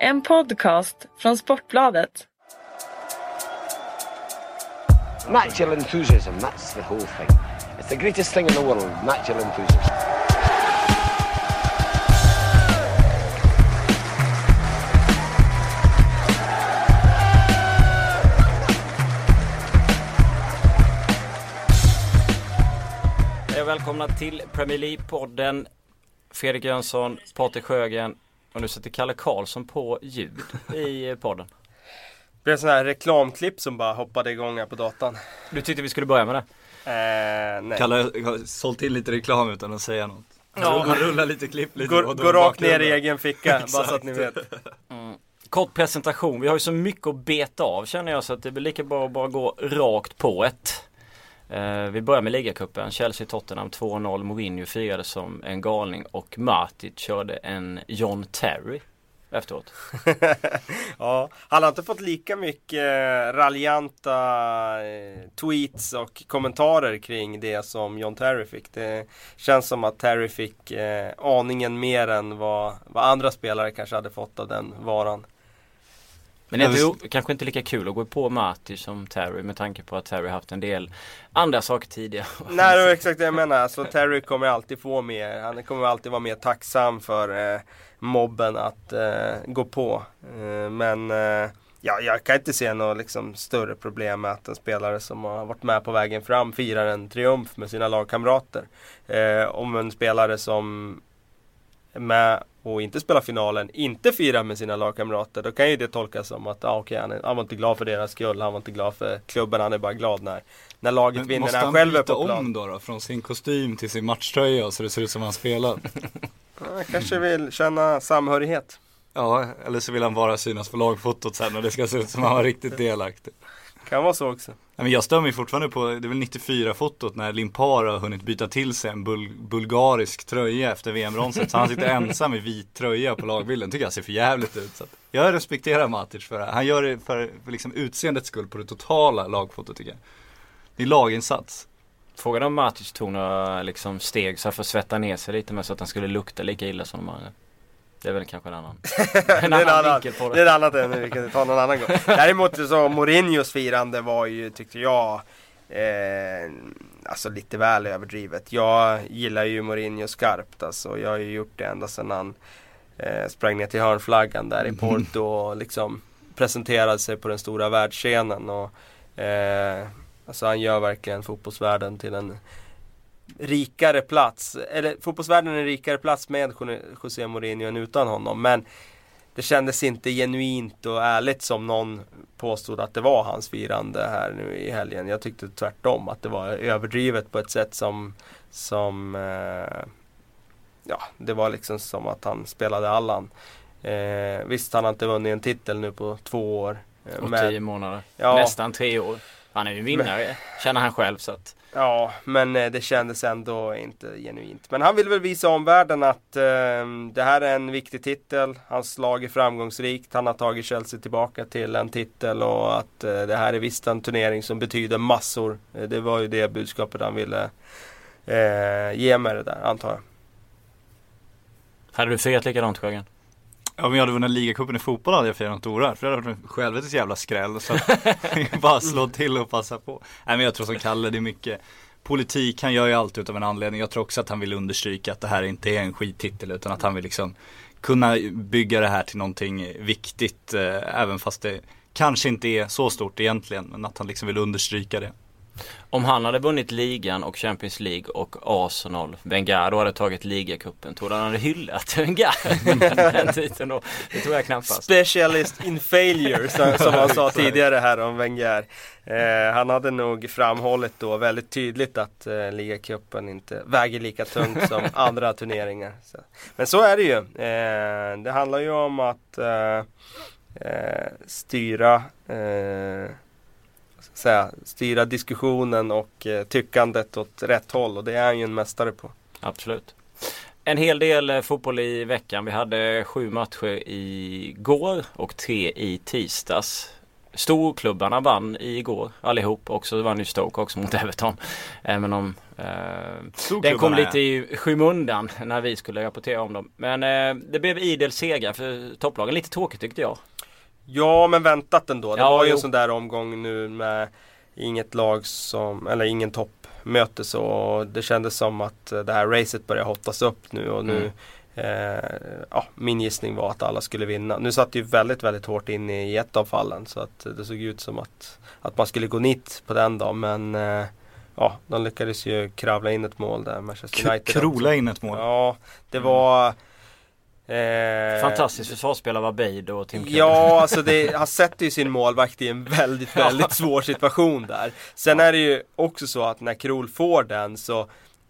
En podcast från Sportbladet. Natural enthusiasm, that's the whole thing. It's the greatest thing in the world, natural enthusiasm. Hej och välkomna till Premier League-podden. Fredrik Jönsson, Patrik Sjögren och nu sätter Kalle Karlsson på ljud i podden. Det blev sån här reklamklipp som bara hoppade igång här på datan. Du tyckte vi skulle börja med det? Eh, nej. Kalle har sålt in lite reklam utan att säga något. Ja. Han rullar lite klipp lite då går rakt ner i egen ficka, bara så att ni vet. Kort presentation. Vi har ju så mycket att beta av känner jag så att det blir lika bra att bara gå rakt på ett. Eh, vi börjar med ligacupen. Chelsea-Tottenham 2-0. Mourinho firade som en galning och Matic körde en John Terry efteråt. Ja, han har inte fått lika mycket raljanta eh, tweets och kommentarer kring det som John Terry fick. Det känns som att Terry fick eh, aningen mer än vad, vad andra spelare kanske hade fått av den varan. Men det är inte, kanske inte lika kul att gå på Matic som Terry med tanke på att Terry haft en del andra saker tidigare. Nej, det var exakt det jag menar. Alltså, Terry kommer alltid få mer, han kommer alltid vara mer tacksam för eh, mobben att eh, gå på. Eh, men eh, ja, jag kan inte se något liksom, större problem med att en spelare som har varit med på vägen fram firar en triumf med sina lagkamrater. Eh, om en spelare som med och inte spelar finalen inte firar med sina lagkamrater då kan ju det tolkas som att ah, okay, han, är, han var inte glad för deras skull, han var inte glad för klubben, han är bara glad när, när laget Men vinner, måste när han han själv är byta på plan. om då, då? Från sin kostym till sin matchtröja så det ser ut som han spelar? Han kanske vill känna samhörighet. ja, eller så vill han bara synas på lagfotot sen och det ska se ut som han var riktigt delaktig. Kan vara så också. Nej, men jag stör mig fortfarande på, det är väl 94 fotot när Limpar har hunnit byta till sig en bul bulgarisk tröja efter VM-bronset. Så han sitter ensam i vit tröja på lagbilden. Tycker jag ser för jävligt ut. Så att jag respekterar Matic för det. Han gör det för, för liksom utseendets skull på det totala lagfotot tycker jag. Det är laginsats. Frågan om Matic tog några liksom steg så för att svetta ner sig lite med så att han skulle lukta lika illa som de andra. Det är väl kanske en annan, en det, är annan annan, vinkel på det är det. ett annat ämne vi kan ta någon annan gång. Däremot så Mourinhos firande var ju, tyckte jag, eh, alltså lite väl överdrivet. Jag gillar ju Mourinho skarpt alltså. Jag har ju gjort det ända sedan han eh, sprang ner till hörnflaggan där i Porto och liksom presenterade sig på den stora världsscenen. Och, eh, alltså han gör verkligen fotbollsvärlden till en rikare plats. Eller fotbollsvärlden är en rikare plats med José Mourinho än utan honom. Men det kändes inte genuint och ärligt som någon påstod att det var hans firande här nu i helgen. Jag tyckte tvärtom att det var överdrivet på ett sätt som, som eh, ja, det var liksom som att han spelade Allan. Eh, visst, han har inte vunnit en titel nu på två år. eh, Och men- tio månader. Ja. Nästan tre år. Han är ju en vinnare, känner han själv så att. Ja, men eh, det kändes ändå inte genuint. Men han vill väl visa omvärlden att eh, det här är en viktig titel. Hans lag är framgångsrikt. Han har tagit Chelsea tillbaka till en titel och att eh, det här är visst en turnering som betyder massor. Eh, det var ju det budskapet han ville eh, ge med det där, antar jag. Hade du firat likadant Sjögren? Om jag hade vunnit ligacupen i fotboll hade jag firat något oerhört. För det hade varit en självetes jävla skräll. Så bara slå till och passa på. Nej men jag tror som Kalle, det är mycket politik. Han gör ju allt utav en anledning. Jag tror också att han vill understryka att det här inte är en skittitel. Utan att han vill liksom kunna bygga det här till någonting viktigt. Eh, även fast det kanske inte är så stort egentligen. Men att han liksom vill understryka det. Om han hade vunnit ligan och Champions League och Arsenal, Wenger då hade tagit ligacupen, tror du han hade hyllat Wenger den titeln då? Det tror jag knappast. Specialist in failure som, han sa tidigare här om Wenger. Eh, han hade nog framhållit då väldigt tydligt att eh, ligacupen inte väger lika tungt som andra turneringar. Så. Men så är det ju. Eh, det handlar ju om att eh, eh, styra eh, vad ska jag säga, styra diskussionen och eh, tyckandet åt rätt håll och det är han ju en mästare på. Absolut. En hel del eh, fotboll i veckan. Vi hade sju matcher igår och tre i tisdags. storklubbarna vann igår allihop. Också vann ju Stoke också mot Everton. Även om eh, den kom lite i skymundan när vi skulle rapportera om dem. Men eh, det blev idel seger för topplagen. Lite tråkigt tyckte jag. Ja men väntat ändå. Det Ja, var ju jo. en sån där omgång nu med inget lag som, eller ingen toppmöte så. Det kändes som att eh, det här racet börjar hottas upp nu och nu Mm. eh, ja, min gissning var att alla skulle vinna. Nu satt det ju väldigt, väldigt hårt in i ett av fallen så att det såg ut som att, att man skulle gå nit på den dagen men eh, ja, de lyckades ju kravla in ett mål där, Manchester United. Krola in ett mål. Ja, det var eh, Fantastiskt försvarsspel av Abeid och Tim Kelly. Ja, alltså det, han sätter ju sin målvakt i en väldigt, väldigt svår situation där. Sen är det ju också så att när Krol får den så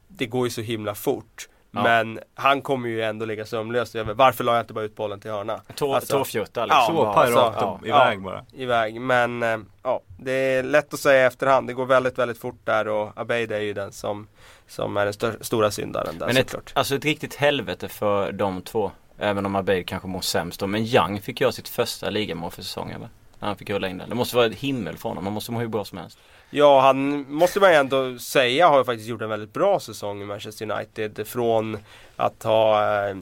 det går ju så himla fort. Ja. Men han kommer ju ändå ligga sömnlös över varför la jag inte bara ut bollen till hörna? Tå, Alltså, Tåfjutta Ja, liksom. Så alltså, rakt ja, iväg ja. bara. Iväg. Men eh, ja, det är lätt att säga i efterhand. Det går väldigt, väldigt fort där och Abeid är ju den som, som är den stora syndaren där Men ett, såklart. alltså ett riktigt helvete för de två. Även om Abeid kanske mår sämst då. Men Young fick göra sitt första ligamål för säsongen va? När han fick rulla in den. Det måste vara ett himmel för honom. Han måste må hur bra som helst. Ja, han måste man ju ändå säga har ju faktiskt gjort en väldigt bra säsong i Manchester United. Från att ha eh,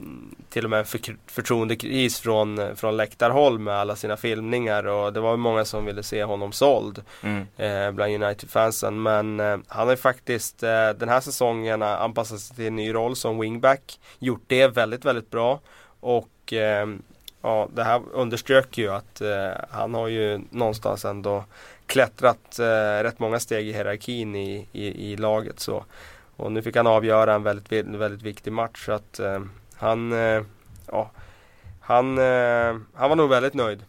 till och med en för, förtroendekris från, från läktarhåll med alla sina filmningar och det var många som ville se honom såld Mm. eh, bland United-fansen. Men eh, han har ju faktiskt eh, den här säsongen anpassat sig till en ny roll som wingback. Gjort det väldigt, väldigt bra. Och eh, ja, det här underströk ju att eh, han har ju någonstans ändå klättrat eh, rätt många steg i hierarkin i, i, i laget. Så. Och nu fick han avgöra en väldigt, väldigt viktig match. Så att eh, han, eh, ja, han, eh, han var nog väldigt nöjd.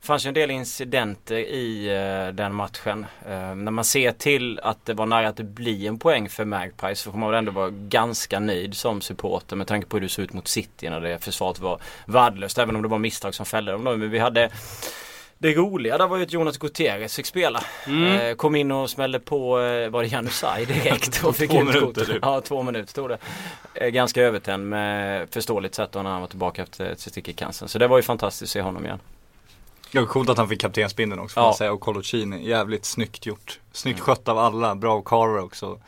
Fanns ju en del incidenter i eh, den matchen. Eh, när man ser till att det var nära att det blir en poäng för Magpies så får man väl ändå vara ganska nöjd som supporter med tanke på hur det såg ut mot City när det försvaret var värdelöst. Även om det var misstag som fällde dem då. Men vi hade det roliga där var ju att Jonas Gutierrez fick spela. Eh, kom in och smällde på, eh, var det Janusaj direkt och fick Två ut minuter, typ. Ja, två minuter stod det. Eh, ganska övertänd med förståeligt sätt då när han var tillbaka efter testikkelcancern. Så det var ju fantastiskt att se honom igen. Ja, coolt att han fick kaptensbindeln också får Ja. man säga och Coloccini, jävligt snyggt gjort. Snyggt skött av alla, bra av Carver också.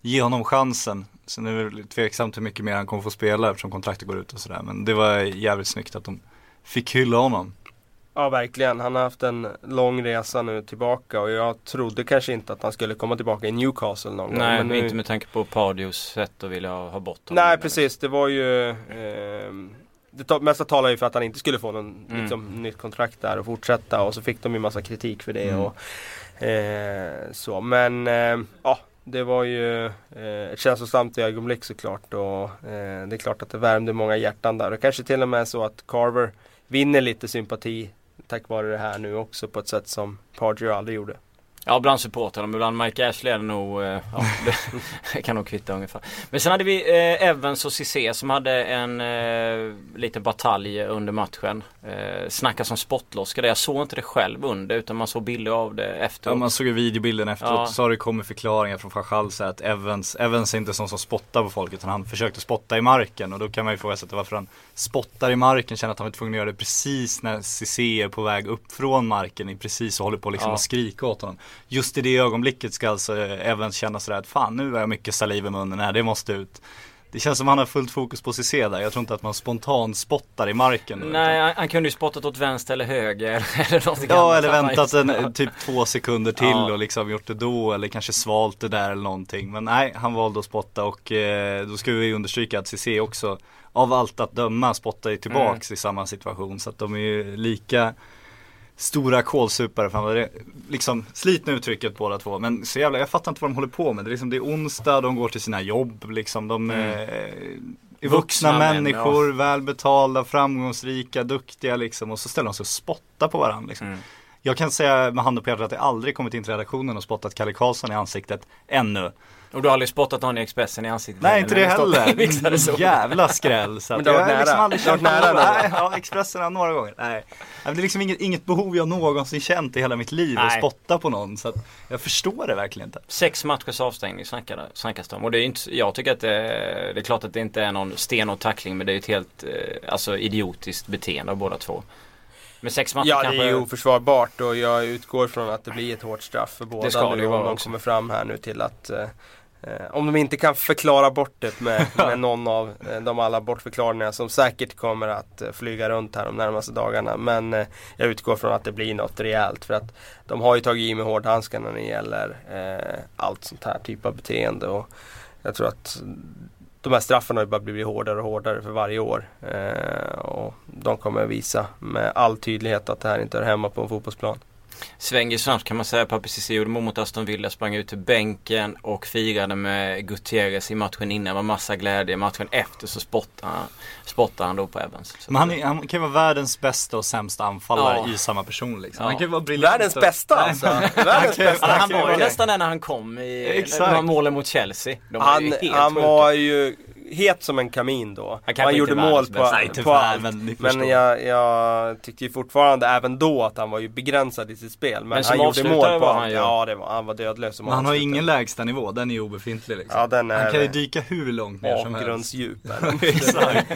Ge honom chansen. Sen är det väl tveksamt hur mycket mer han kommer få spela eftersom kontraktet går ut och sådär. Men det var jävligt snyggt att de fick hylla honom. Ja verkligen, han har haft en lång resa nu tillbaka och jag trodde kanske inte att han skulle komma tillbaka i Newcastle någon gång. Nej, men nu... inte med tanke på Pardios sätt att vilja ha bort honom. Nej precis, det var ju ehm, Det ta- mesta talar ju för att han inte skulle få någon Mm. liksom, nytt kontrakt där och fortsätta och så fick de ju massa kritik för det Mm. och eh, så men eh, ja det var ju eh, ett känslosamt ögonblick såklart och eh, det är klart att det värmde många hjärtan där och kanske till och med så att Carver vinner lite sympati tack vare det här nu också på ett sätt som Pardew aldrig gjorde. Ja, bland supportrarna. Men bland Mike Ashley är det nog, eh, ja, det kan nog kvitta ungefär. Men sen hade vi eh, Evans och Cissé som hade en eh, liten batalj under matchen. Eh, snackas om spottloska. Jag såg inte det själv under utan man såg bilder av det Ja, efteråt. man såg ju videobilden efteråt Ja. så har det kommit förklaringar från Fajal så att Evans, Evans är inte sån som spottar på folk utan han försökte spotta i marken och då kan man ju ifrågasätta varför han spottar i marken, känner att han var tvungen att göra det precis när Cissé är på väg upp från marken precis och håller på liksom Ja. att skrika åt honom. Just i det ögonblicket ska alltså Evans känna sådär att fan nu har jag mycket saliv i munnen här, det måste ut. Det känns som han har fullt fokus på Cissé där, jag tror inte att man spontant spottar i marken. Nej, han, han kunde ju spottat åt vänster eller höger eller något Ja eller väntat en, typ två sekunder till Ja. och liksom gjort det då eller kanske svalt det där eller någonting. Men nej, han valde att spotta och eh, då ska vi understryka att CC också av allt att döma spottar ju tillbaks i samma situation. Så att de är ju lika stora kålsupare. Fan vad det, liksom slitna uttrycket båda två. Men så jävla, jag fattar inte vad de håller på med. Det är, liksom, det är onsdag, de går till sina jobb liksom. De Mm. eh, är vuxna, Vuxna män, människor, välbetalda, framgångsrika, duktiga liksom. Och så ställer de sig och spottar på varandra liksom. Mm. Jag kan säga med handen på hjärtat att jag aldrig kommit in till redaktionen och spottat Kalle Karlsson i ansiktet ännu. Och du har aldrig spottat någon i Expressen i ansiktet? Nej inte det heller. Jävla skräll. Så Men att det har jag liksom nära. aldrig Det har känt varit nära. Nej, ja, Expressen har några gånger. Nej. Nej, men Det är liksom inget, inget behov jag någonsin känt i hela mitt liv att Nej. spotta på någon. Så att jag förstår det verkligen inte. Sex matchers avstängning snackas det om. Och det är inte, jag tycker att det, det är klart att det inte är någon stenhård tackling men det är ett helt eh, alltså idiotiskt beteende av båda två. Med sex matcher Ja, kanske? det är ju oförsvarbart och jag utgår från att det blir ett hårt straff för båda ska det nu ju om vara de också. kommer fram här nu till att eh, om de inte kan förklara bort det med, med någon av eh, de alla bortförklaringar som säkert kommer att eh, flyga runt här de närmaste dagarna. Men eh, jag utgår från att det blir något rejält för att de har ju tagit i med hårdhandskarna när det gäller eh, allt sånt här typ av beteende. Och jag tror att de här straffen har ju bara blivit hårdare och hårdare för varje år. Eh, och de kommer visa med all tydlighet att det här inte hör hemma på en fotbollsplan. Svänger snabbt kan man säga. Papi Cissé gjorde mål mot Aston Villa, sprang ut till bänken och firade med Gutierrez i matchen innan. Det var massa glädje. Matchen efter så spottade han, spottade han då på Evans. Så Men han, är, han kan ju vara världens bästa och sämsta anfallare Ja. i samma person liksom. Ja. Han kan ju vara briljant. Världens bästa alltså! Världens bästa! Han var ju nästan där när han kom i Exakt. de här målen mot Chelsea. De var Han, ju helt han sjuka. var ju het som en kamin då. Han Han, gjorde mål på. Nej, på allt. men Men jag, jag tyckte ju fortfarande även då att han var ju begränsad i sitt spel. Men, Men han gjorde mål på allt. han ju- Ja, det var, han var dödlös Men han har avslutare. ingen lägsta nivå, den är ju obefintlig liksom. Ja, den är han kan ju dyka hur långt ner som helst. avgrundsdjup. Exakt.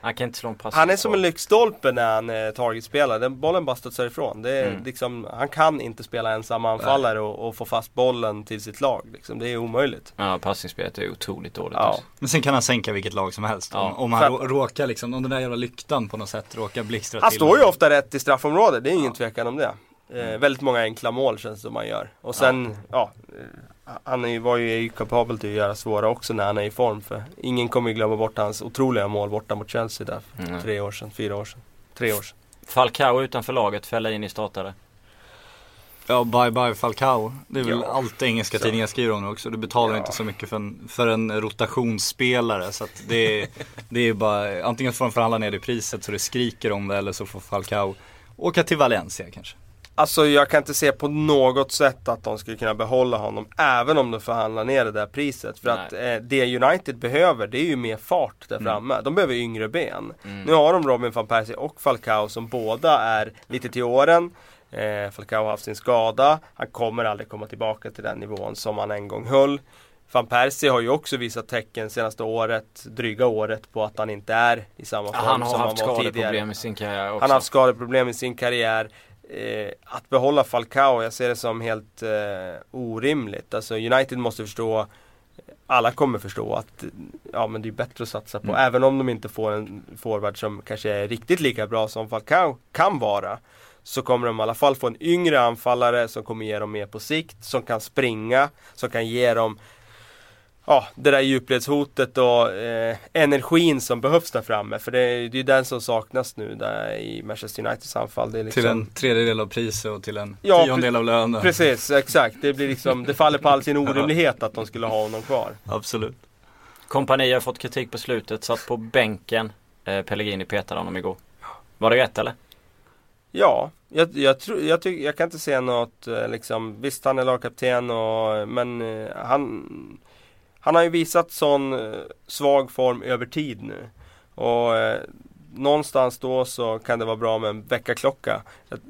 Han kan inte slå en pass. Han är som en lyktstolpe när han är targetspelare. Den bollen bara studsar ifrån. Det är Mm. liksom, han kan inte spela ensam anfallare och, och få fast bollen till sitt lag. Liksom. Det är omöjligt. Ja, passningsspelet är otroligt dåligt. Ja. också. Men sen kan han sänka vilket lag som helst. Ja. Om, om han För- rå, råkar liksom, om den där jävla lyktan på något sätt råkar blixtra Han till. står ju ofta rätt i straffområdet, det är ingen Ja. tvekan om det. Eh, väldigt många enkla mål känns det som han gör. Och sen, ja, eh, han är ju, var ju, är ju kapabel till att göra svåra också när han är i form. För ingen kommer ju glömma bort hans otroliga mål borta mot Chelsea där för Mm. tre år sedan, fyra år sedan. Tre år sedan. Falcao utanför laget, Fellaini startade. Ja, bye bye Falcao. Det är väl Ja. allt engelska Så. tidningar skriver om nu också. Du betalar Ja. inte så mycket för en, för en rotationsspelare. Så att det, är, det är bara, antingen får de förhandla ner det priset så det skriker om det eller så får Falcao åka till Valencia kanske. Alltså jag kan inte se på något sätt att de skulle kunna behålla honom även om de förhandlar ner det där priset. För att eh, det United behöver det är ju mer fart där framme. De behöver yngre ben. Nu har de Robin van Persie och Falcao som båda är lite till åren. Eh, Falcao har haft sin skada. Han kommer aldrig komma tillbaka till den nivån som han en gång höll. Van Persie har ju också visat tecken senaste året, dryga året, på att han inte är i samma form Han har som haft han var tidigare. skadeproblem i sin karriär också. Han har haft skadeproblem i sin karriär. Eh, att behålla Falcao, jag ser det som helt eh, orimligt. Alltså United måste förstå, alla kommer förstå att ja, men det är bättre att satsa på, Mm. även om de inte får en forward som kanske är riktigt lika bra som Falcao kan vara. Så kommer de i alla fall få en yngre anfallare som kommer ge dem mer på sikt, som kan springa, som kan ge dem Ja, det där djupledshotet och eh, energin som behövs där framme. För det är ju den som saknas nu där i Manchester Uniteds anfall. Det är liksom, Till en tredjedel av priset och till en Ja, tiondel av lönen. Precis, exakt. Det blir liksom, det faller på all sin orimlighet att de skulle ha honom kvar. Absolut. Kompani har fått kritik på slutet, satt på bänken. Eh, Pellegrini petade honom igår. Var det rätt eller? Ja, jag, jag, tror, jag, tycker, jag kan inte se något eh, liksom, visst han är lagkapten och, men eh, han, han har ju visat sån eh, svag form över tid nu. Och eh, någonstans då så kan det vara bra med en väckarklocka. Jag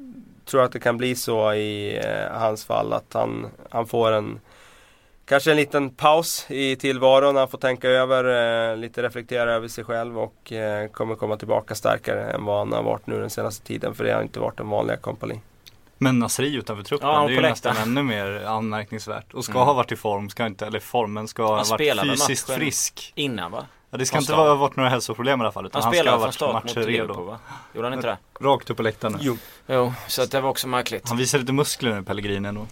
tror att det kan bli så i eh, hans fall att han, han får en Kanske en liten paus i tillvaron, han får tänka över, eh, lite reflektera över sig själv och eh, kommer komma tillbaka starkare än vad han har varit nu den senaste tiden. För det har inte varit den vanliga kompani. Men Nasri utanför truppen, Ja, det är ju nästan ännu mer anmärkningsvärt. Och ska Mm. ha varit i form, ska inte, eller formen ska ha varit fysiskt frisk. Innan va? Ja, det ska Från inte ha varit några hälsoproblem i alla fall. Utan Han, han, ska ha varit start mot matcher redo. va? Gjorde han inte det? Rakt upp på läktaren. Jo. Jo, så att det var också märkligt. Han visar lite muskler nu, Pellegrini ändå.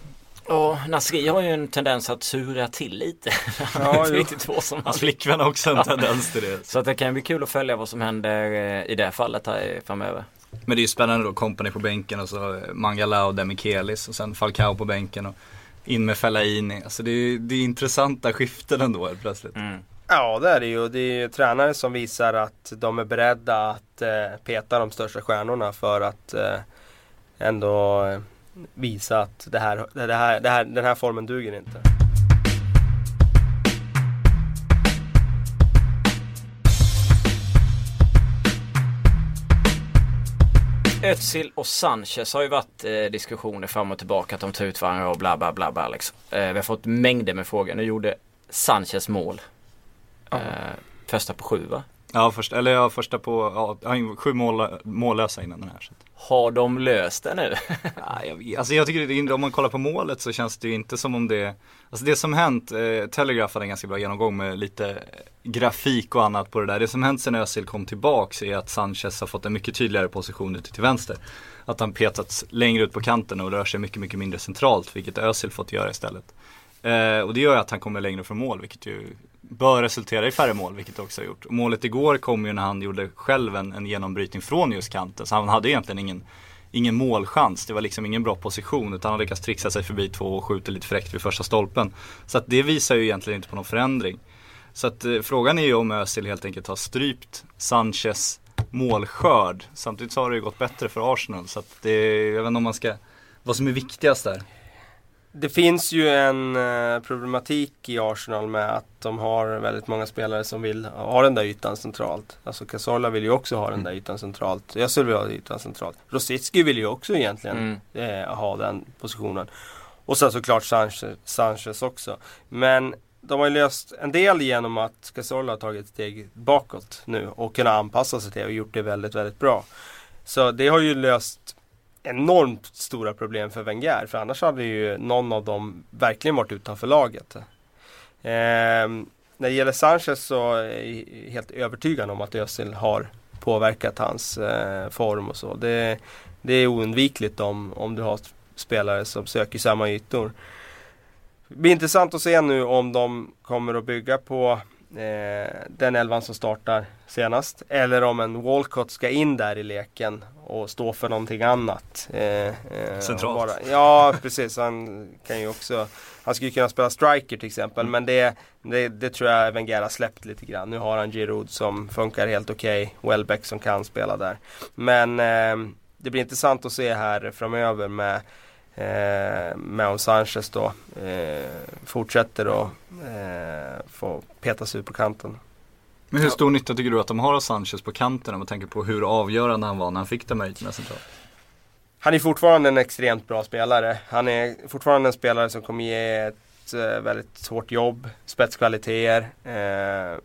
Och Nasri har ju en tendens att sura till lite. Ja, riktigt två som han. Hans flickvän har också en tendens till det. Så att det kan bli kul att följa vad som händer eh, i det fallet här framöver. Men det är ju spännande då, Company på bänken och så Mangala och Demikelis och sen Falcao på bänken och in med Fellaini. Alltså det är, det är intressanta skiften ändå helt plötsligt. Mm. Ja det är det ju. Det är ju tränare som visar att de är beredda att eh, peta de största stjärnorna för att eh, ändå eh, visa att det här, det här, det här, den här formen duger inte. Özil och Sanchez har ju varit eh, diskussioner fram och tillbaka att de tar ut varandra och bla bla bla bla liksom. eh, Vi har fått mängder med frågor. Nu gjorde Sanchez mål. Eh, första på sju va? Ja, först, eller ja, första på, ja, sju mål, mållösa innan den här. Så. Har de löst det nu? ja, jag, alltså jag tycker om man kollar på målet så känns det ju inte som om det Alltså det som hänt, eh, Telegraph hade en ganska bra genomgång med lite grafik och annat på det där. Det som hänt sen Özil kom tillbaks är att Sanchez har fått en mycket tydligare position ute till vänster. Att han petats längre ut på kanten och rör sig mycket, mycket mindre centralt, vilket Özil fått göra istället. Eh, och det gör ju att han kommer längre från mål, vilket ju bör resultera i färre mål, vilket det också har gjort. Och målet igår kom ju när han gjorde själv en, en genombrytning från just kanten, så han hade egentligen ingen ingen målchans. Det var liksom ingen bra position utan han lyckas trixa sig förbi två och skjuter lite fräckt vid första stolpen. Så att det visar ju egentligen inte på någon förändring. Så att eh, frågan är ju om Özil helt enkelt har strypt Sanchez målskörd. Samtidigt så har det ju gått bättre för Arsenal så att det, jag vet inte om man ska, vad som är viktigast där. Det finns ju en eh, problematik i Arsenal med att de har väldigt många spelare som vill ha den där ytan centralt. Alltså Cazorla vill ju också ha den där ytan centralt. Jössel vill ha den ytan centralt. Rosicki vill ju också egentligen mm. eh, ha den positionen. Och sen såklart Sanchez, Sanchez också. Men de har ju löst en del genom att Cazorla har tagit ett steg bakåt nu och kunnat anpassa sig till det och gjort det väldigt, väldigt bra. Så det har ju löst enormt stora problem för Wenger. För annars hade ju någon av dem verkligen varit utanför laget. Eh, när det gäller Sanchez så är jag helt övertygad om att Özil har påverkat hans eh, form och så. Det, det är oundvikligt om, om du har spelare som söker samma ytor. Det blir intressant att se nu om de kommer att bygga på eh, den elvan som startar senast. Eller om en Walcott ska in där i leken och stå för någonting annat. Eh, eh, Centralt. Bara, ja precis, han kan ju också Han skulle kunna spela striker till exempel mm. men det, det, det, tror jag Wenger har släppt lite grann. Nu har han Giroud som funkar helt okej. Okay. Welbeck som kan spela där. Men eh, det blir intressant att se här framöver med Eh, om Sanchez då eh, fortsätter att eh, få petas ut på kanten. Men hur stor nytta tycker du att de har av Sanchez på kanten om man tänker på hur avgörande han var när han fick de meriterna centralt? Han är fortfarande en extremt bra spelare. Han är fortfarande en spelare som kommer ge ett eh, väldigt svårt jobb, spetskvaliteter. Eh,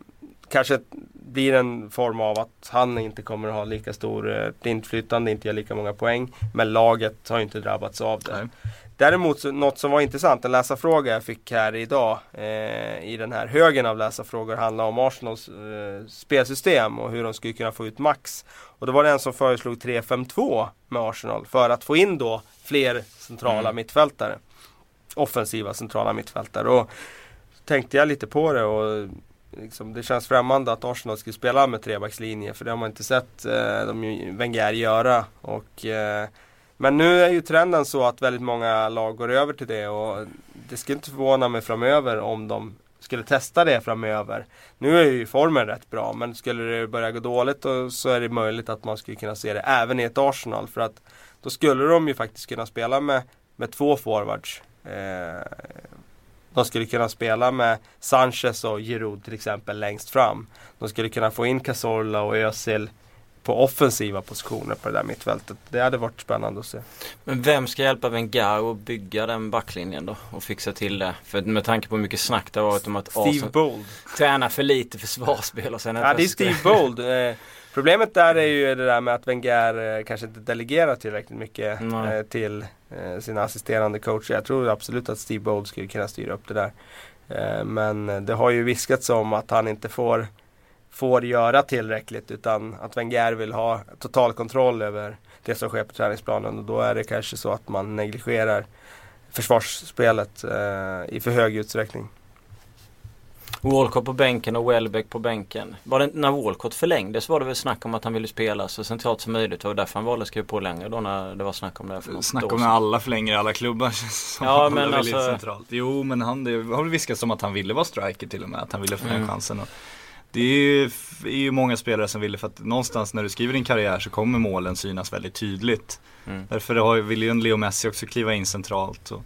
kanske blir en form av att han inte kommer att ha lika stor eh, inflytande, inte ge lika många poäng. Men laget har inte drabbats av det. Nej. Däremot något som var intressant, en läsarfråga jag fick här idag eh, i den här högen av läsarfrågor handlar om Arsenals eh, spelsystem och hur de skulle kunna få ut max. Och då var det en som föreslog 3-5-2 med Arsenal för att få in då fler centrala mm. mittfältare. Offensiva centrala mittfältare. Och tänkte jag lite på det och liksom, det känns främmande att Arsenal skulle spela med trebackslinje för det har man inte sett eh, de Wenger göra. Och, eh, men nu är ju trenden så att väldigt många lag går över till det och det skulle inte förvåna mig framöver om de skulle testa det framöver. Nu är ju formen rätt bra men skulle det börja gå dåligt så är det möjligt att man skulle kunna se det även i ett Arsenal. För att då skulle de ju faktiskt kunna spela med, med två forwards. Eh, de skulle kunna spela med Sanchez och Giroud till exempel längst fram. De skulle kunna få in Cazorla och Özil på offensiva positioner på det där mittfältet. Det hade varit spännande att se. Men vem ska hjälpa Wenger att bygga den backlinjen då? Och fixa till det? För med tanke på hur mycket snack det har varit om att Steve Arsenal Bold. tränar för lite försvarsspel och sen Ja det är Steve Bold. Eh, problemet där är ju det där med att Wenger eh, kanske inte delegerar tillräckligt mycket eh, till Eh, sina assisterande coacher. Jag tror absolut att Steve Bold skulle kunna styra upp det där. Eh, men det har ju viskats om att han inte får får göra tillräckligt utan att Wenger vill ha total kontroll över det som sker på träningsplanen och då är det kanske så att man negligerar försvarsspelet eh, i för hög utsträckning. Walcott på bänken och Welbeck på bänken. Var det, när Walcott förlängdes var det väl snack om att han ville spela så centralt som möjligt. Det var därför han valde att skriva på längre då när det var snack om det. För snack om när alla förlänger alla klubbar som Ja men alltså. Centralt. Jo men han, det har väl viskats om att han ville vara striker till och med. Att han ville få den mm. chansen. Och det är ju, är ju många spelare som vill för att någonstans när du skriver din karriär så kommer målen synas väldigt tydligt. Mm. Därför har, vill ju en Leo Messi också kliva in centralt. Och,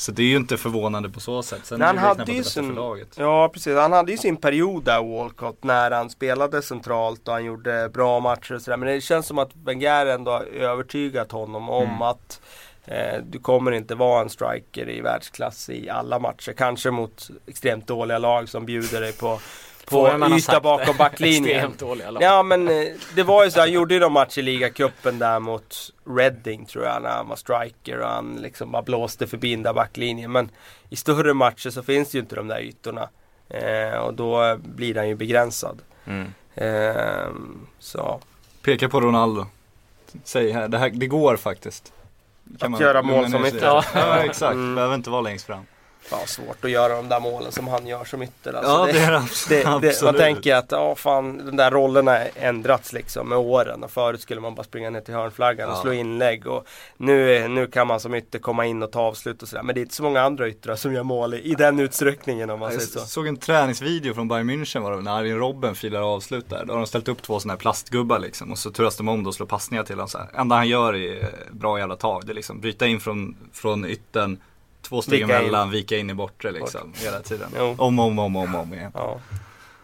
så det är ju inte förvånande på så sätt. Sen han hade ju sin, Ja precis, han hade ju sin period där Walcott när han spelade centralt och han gjorde bra matcher och sådär. Men det känns som att Wenger ändå har övertygat honom om mm. att eh, du kommer inte vara en striker i världsklass i alla matcher. Kanske mot extremt dåliga lag som bjuder dig på på yta bakom backlinjen. Ja men eh, det var ju så, han gjorde ju någon match i ligacupen där mot Reading tror jag när han var striker och han liksom bara blåste förbi den där backlinjen. Men i större matcher så finns det ju inte de där ytorna. Eh, och då blir han ju begränsad. Mm. Eh, så. Peka på Ronaldo. Säg här, det, här, det går faktiskt. Att göra mål som ytter. Ja, ja exakt, Mm. behöver inte vara längst fram. Ja, svårt att göra de där målen som han gör som ytter. Alltså, Ja det, det är det, det, man tänker att ja, fan, den där rollerna har ändrats liksom med åren. Och förut skulle man bara springa ner till hörnflaggan och Ja. slå inlägg. Och nu, nu kan man som ytter komma in och ta avslut och sådär. Men det är inte så många andra yttrar som gör mål i, i den utsträckningen om man Jag säger så. såg en träningsvideo från Bayern München var det när Arjen Robben filar avslut där. Då har de ställt upp två sådana här plastgubbar liksom och så turas de om och slår passningar till honom här. Enda han gör är eh, bra jävla tag. Det är liksom bryta in från, från yttern, två steg Vika in. emellan, vika in i bortre liksom hela tiden. Jo. Om, om, om, om, om igen. Ja.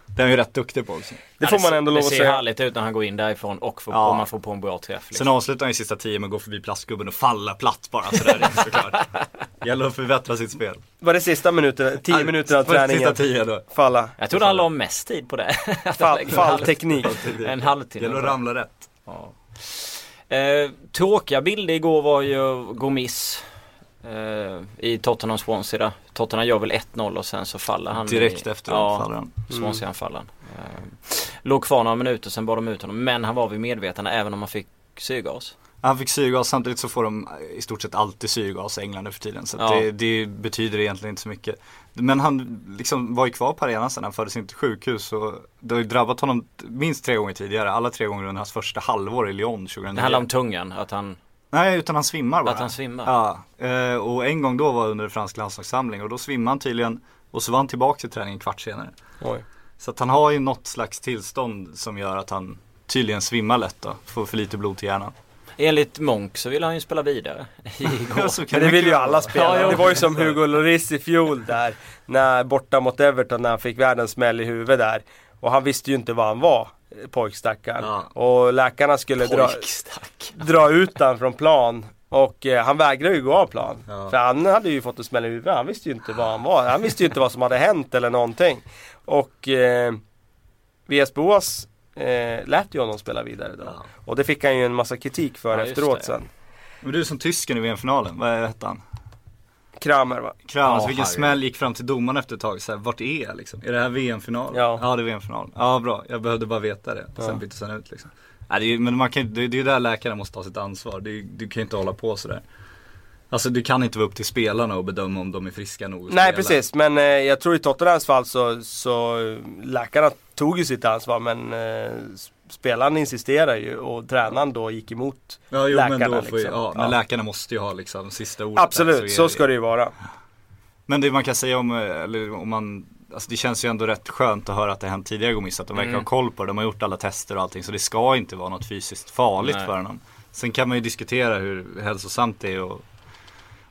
Det är ju rätt duktig på också. Det får man ändå lov Det att ser säga. härligt ut när han går in därifrån och får, Ja. om man får på en bra träff. Sen Liksom. avslutar han i sista tio med att gå förbi plastgubben och falla platt bara sådär såklart. Gäller att förbättra sitt spel. Var det sista minuten, tio minuter av det träningen? Sista tio då. Falla. Jag trodde han la mest tid på det. Fall, fallteknik. En halvtimme. Gäller att ramla rätt. Ja. Eh, tråkiga bilder igår var ju Gomis eh, i Tottenham Swansea där. Tottenham gör väl 1-0 och sen så faller han. Direkt i, efteråt ja, faller han. Swansea anfallaren. Eh, låg kvar några minuter sen bad de ut honom. Men han var vid medvetande även om han fick syrgas. Han fick syrgas, samtidigt så får de i stort sett alltid syrgas i England nu för tiden. Så Ja. det, det betyder egentligen inte så mycket. Men han liksom var ju kvar på arenan sen, han fördes in till sjukhus och det har ju drabbat honom minst tre gånger tidigare. Alla tre gånger under hans första halvår i Lyon 2009. Det handlar om tungan. Att han, Nej, utan han svimmar bara. att han svimmar. Ja, eh, och en gång då var under fransk landslagssamling och då svimmade han tydligen och så var han tillbaka till träningen en kvart senare. Oj. Så att han har ju något slags tillstånd som gör att han tydligen svimmar lätt då, får för lite blod till hjärnan. Enligt Monk så vill han ju spela vidare igår. Men det vill ju alla spela. Ja, det var ju som Hugo Lloris i fjol där. När, borta mot Everton när han fick världens smäll i huvudet där. Och han visste ju inte vad han var, pojkstackaren. Ja. Och läkarna skulle dra, dra ut han från plan. Och eh, han vägrade ju gå av plan. Ja. För han hade ju fått en smäll i huvudet. Han visste ju inte vad han var. Han visste ju inte vad som hade hänt eller någonting. Och eh, VS Boas eh, lät ju honom spela vidare då. Ja. Och det fick han ju en massa kritik för efteråt det. sen. Men du som tysken i VM-finalen, vad hette han? Kramer va? Kram, alltså vilken smäll gick fram till domaren efter ett tag. Så här, vart är jag liksom? Är det här VM-final? Ja. ja det är VM-final. Ja bra, jag behövde bara veta det. Ja. Sen byttes han ut liksom. Nej, det är, men man kan, det, det är ju där läkarna måste ta sitt ansvar. Det är, du kan ju inte hålla på sådär. Alltså det kan inte vara upp till spelarna och bedöma om de är friska nog att Nej spela. precis, men eh, jag tror i Tottenhams fall så, så eh, läkarna tog ju sitt ansvar men eh, spelaren insisterar ju och tränaren då gick emot. Ja, jo, läkarna, men då får liksom. ja, men Ja. läkarna måste ju ha liksom sista ordet där, Absolut, är så ska det ju vara. Men det man kan säga om, eh, eller om man Alltså det känns ju ändå rätt skönt att höra att det hänt tidigare Gomis att de verkar Mm. ha koll på det. De har gjort alla tester och allting så det ska inte vara något fysiskt farligt Nej. för honom. Sen kan man ju diskutera hur hälsosamt det är att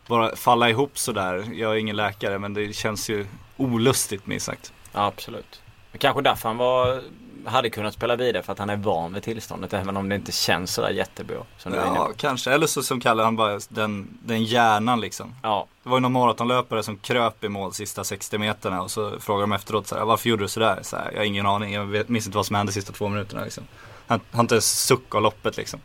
bara falla ihop sådär. Jag är ingen läkare men det känns ju olustigt minst sagt. Ja, absolut. Men kanske därför han var, hade kunnat spela vidare för att han är van vid tillståndet även om det inte känns sådär jättebra. Som Ja kanske, eller så som kallar han bara den, den hjärnan liksom. ja, Det var ju någon maratonlöpare som kröp i mål sista 60 meterna och så frågade de efteråt så här, varför gjorde du sådär? Så här, jag har ingen aning, jag vet, minns inte vad som hände sista två minuterna liksom. Han har inte ens suck av loppet liksom.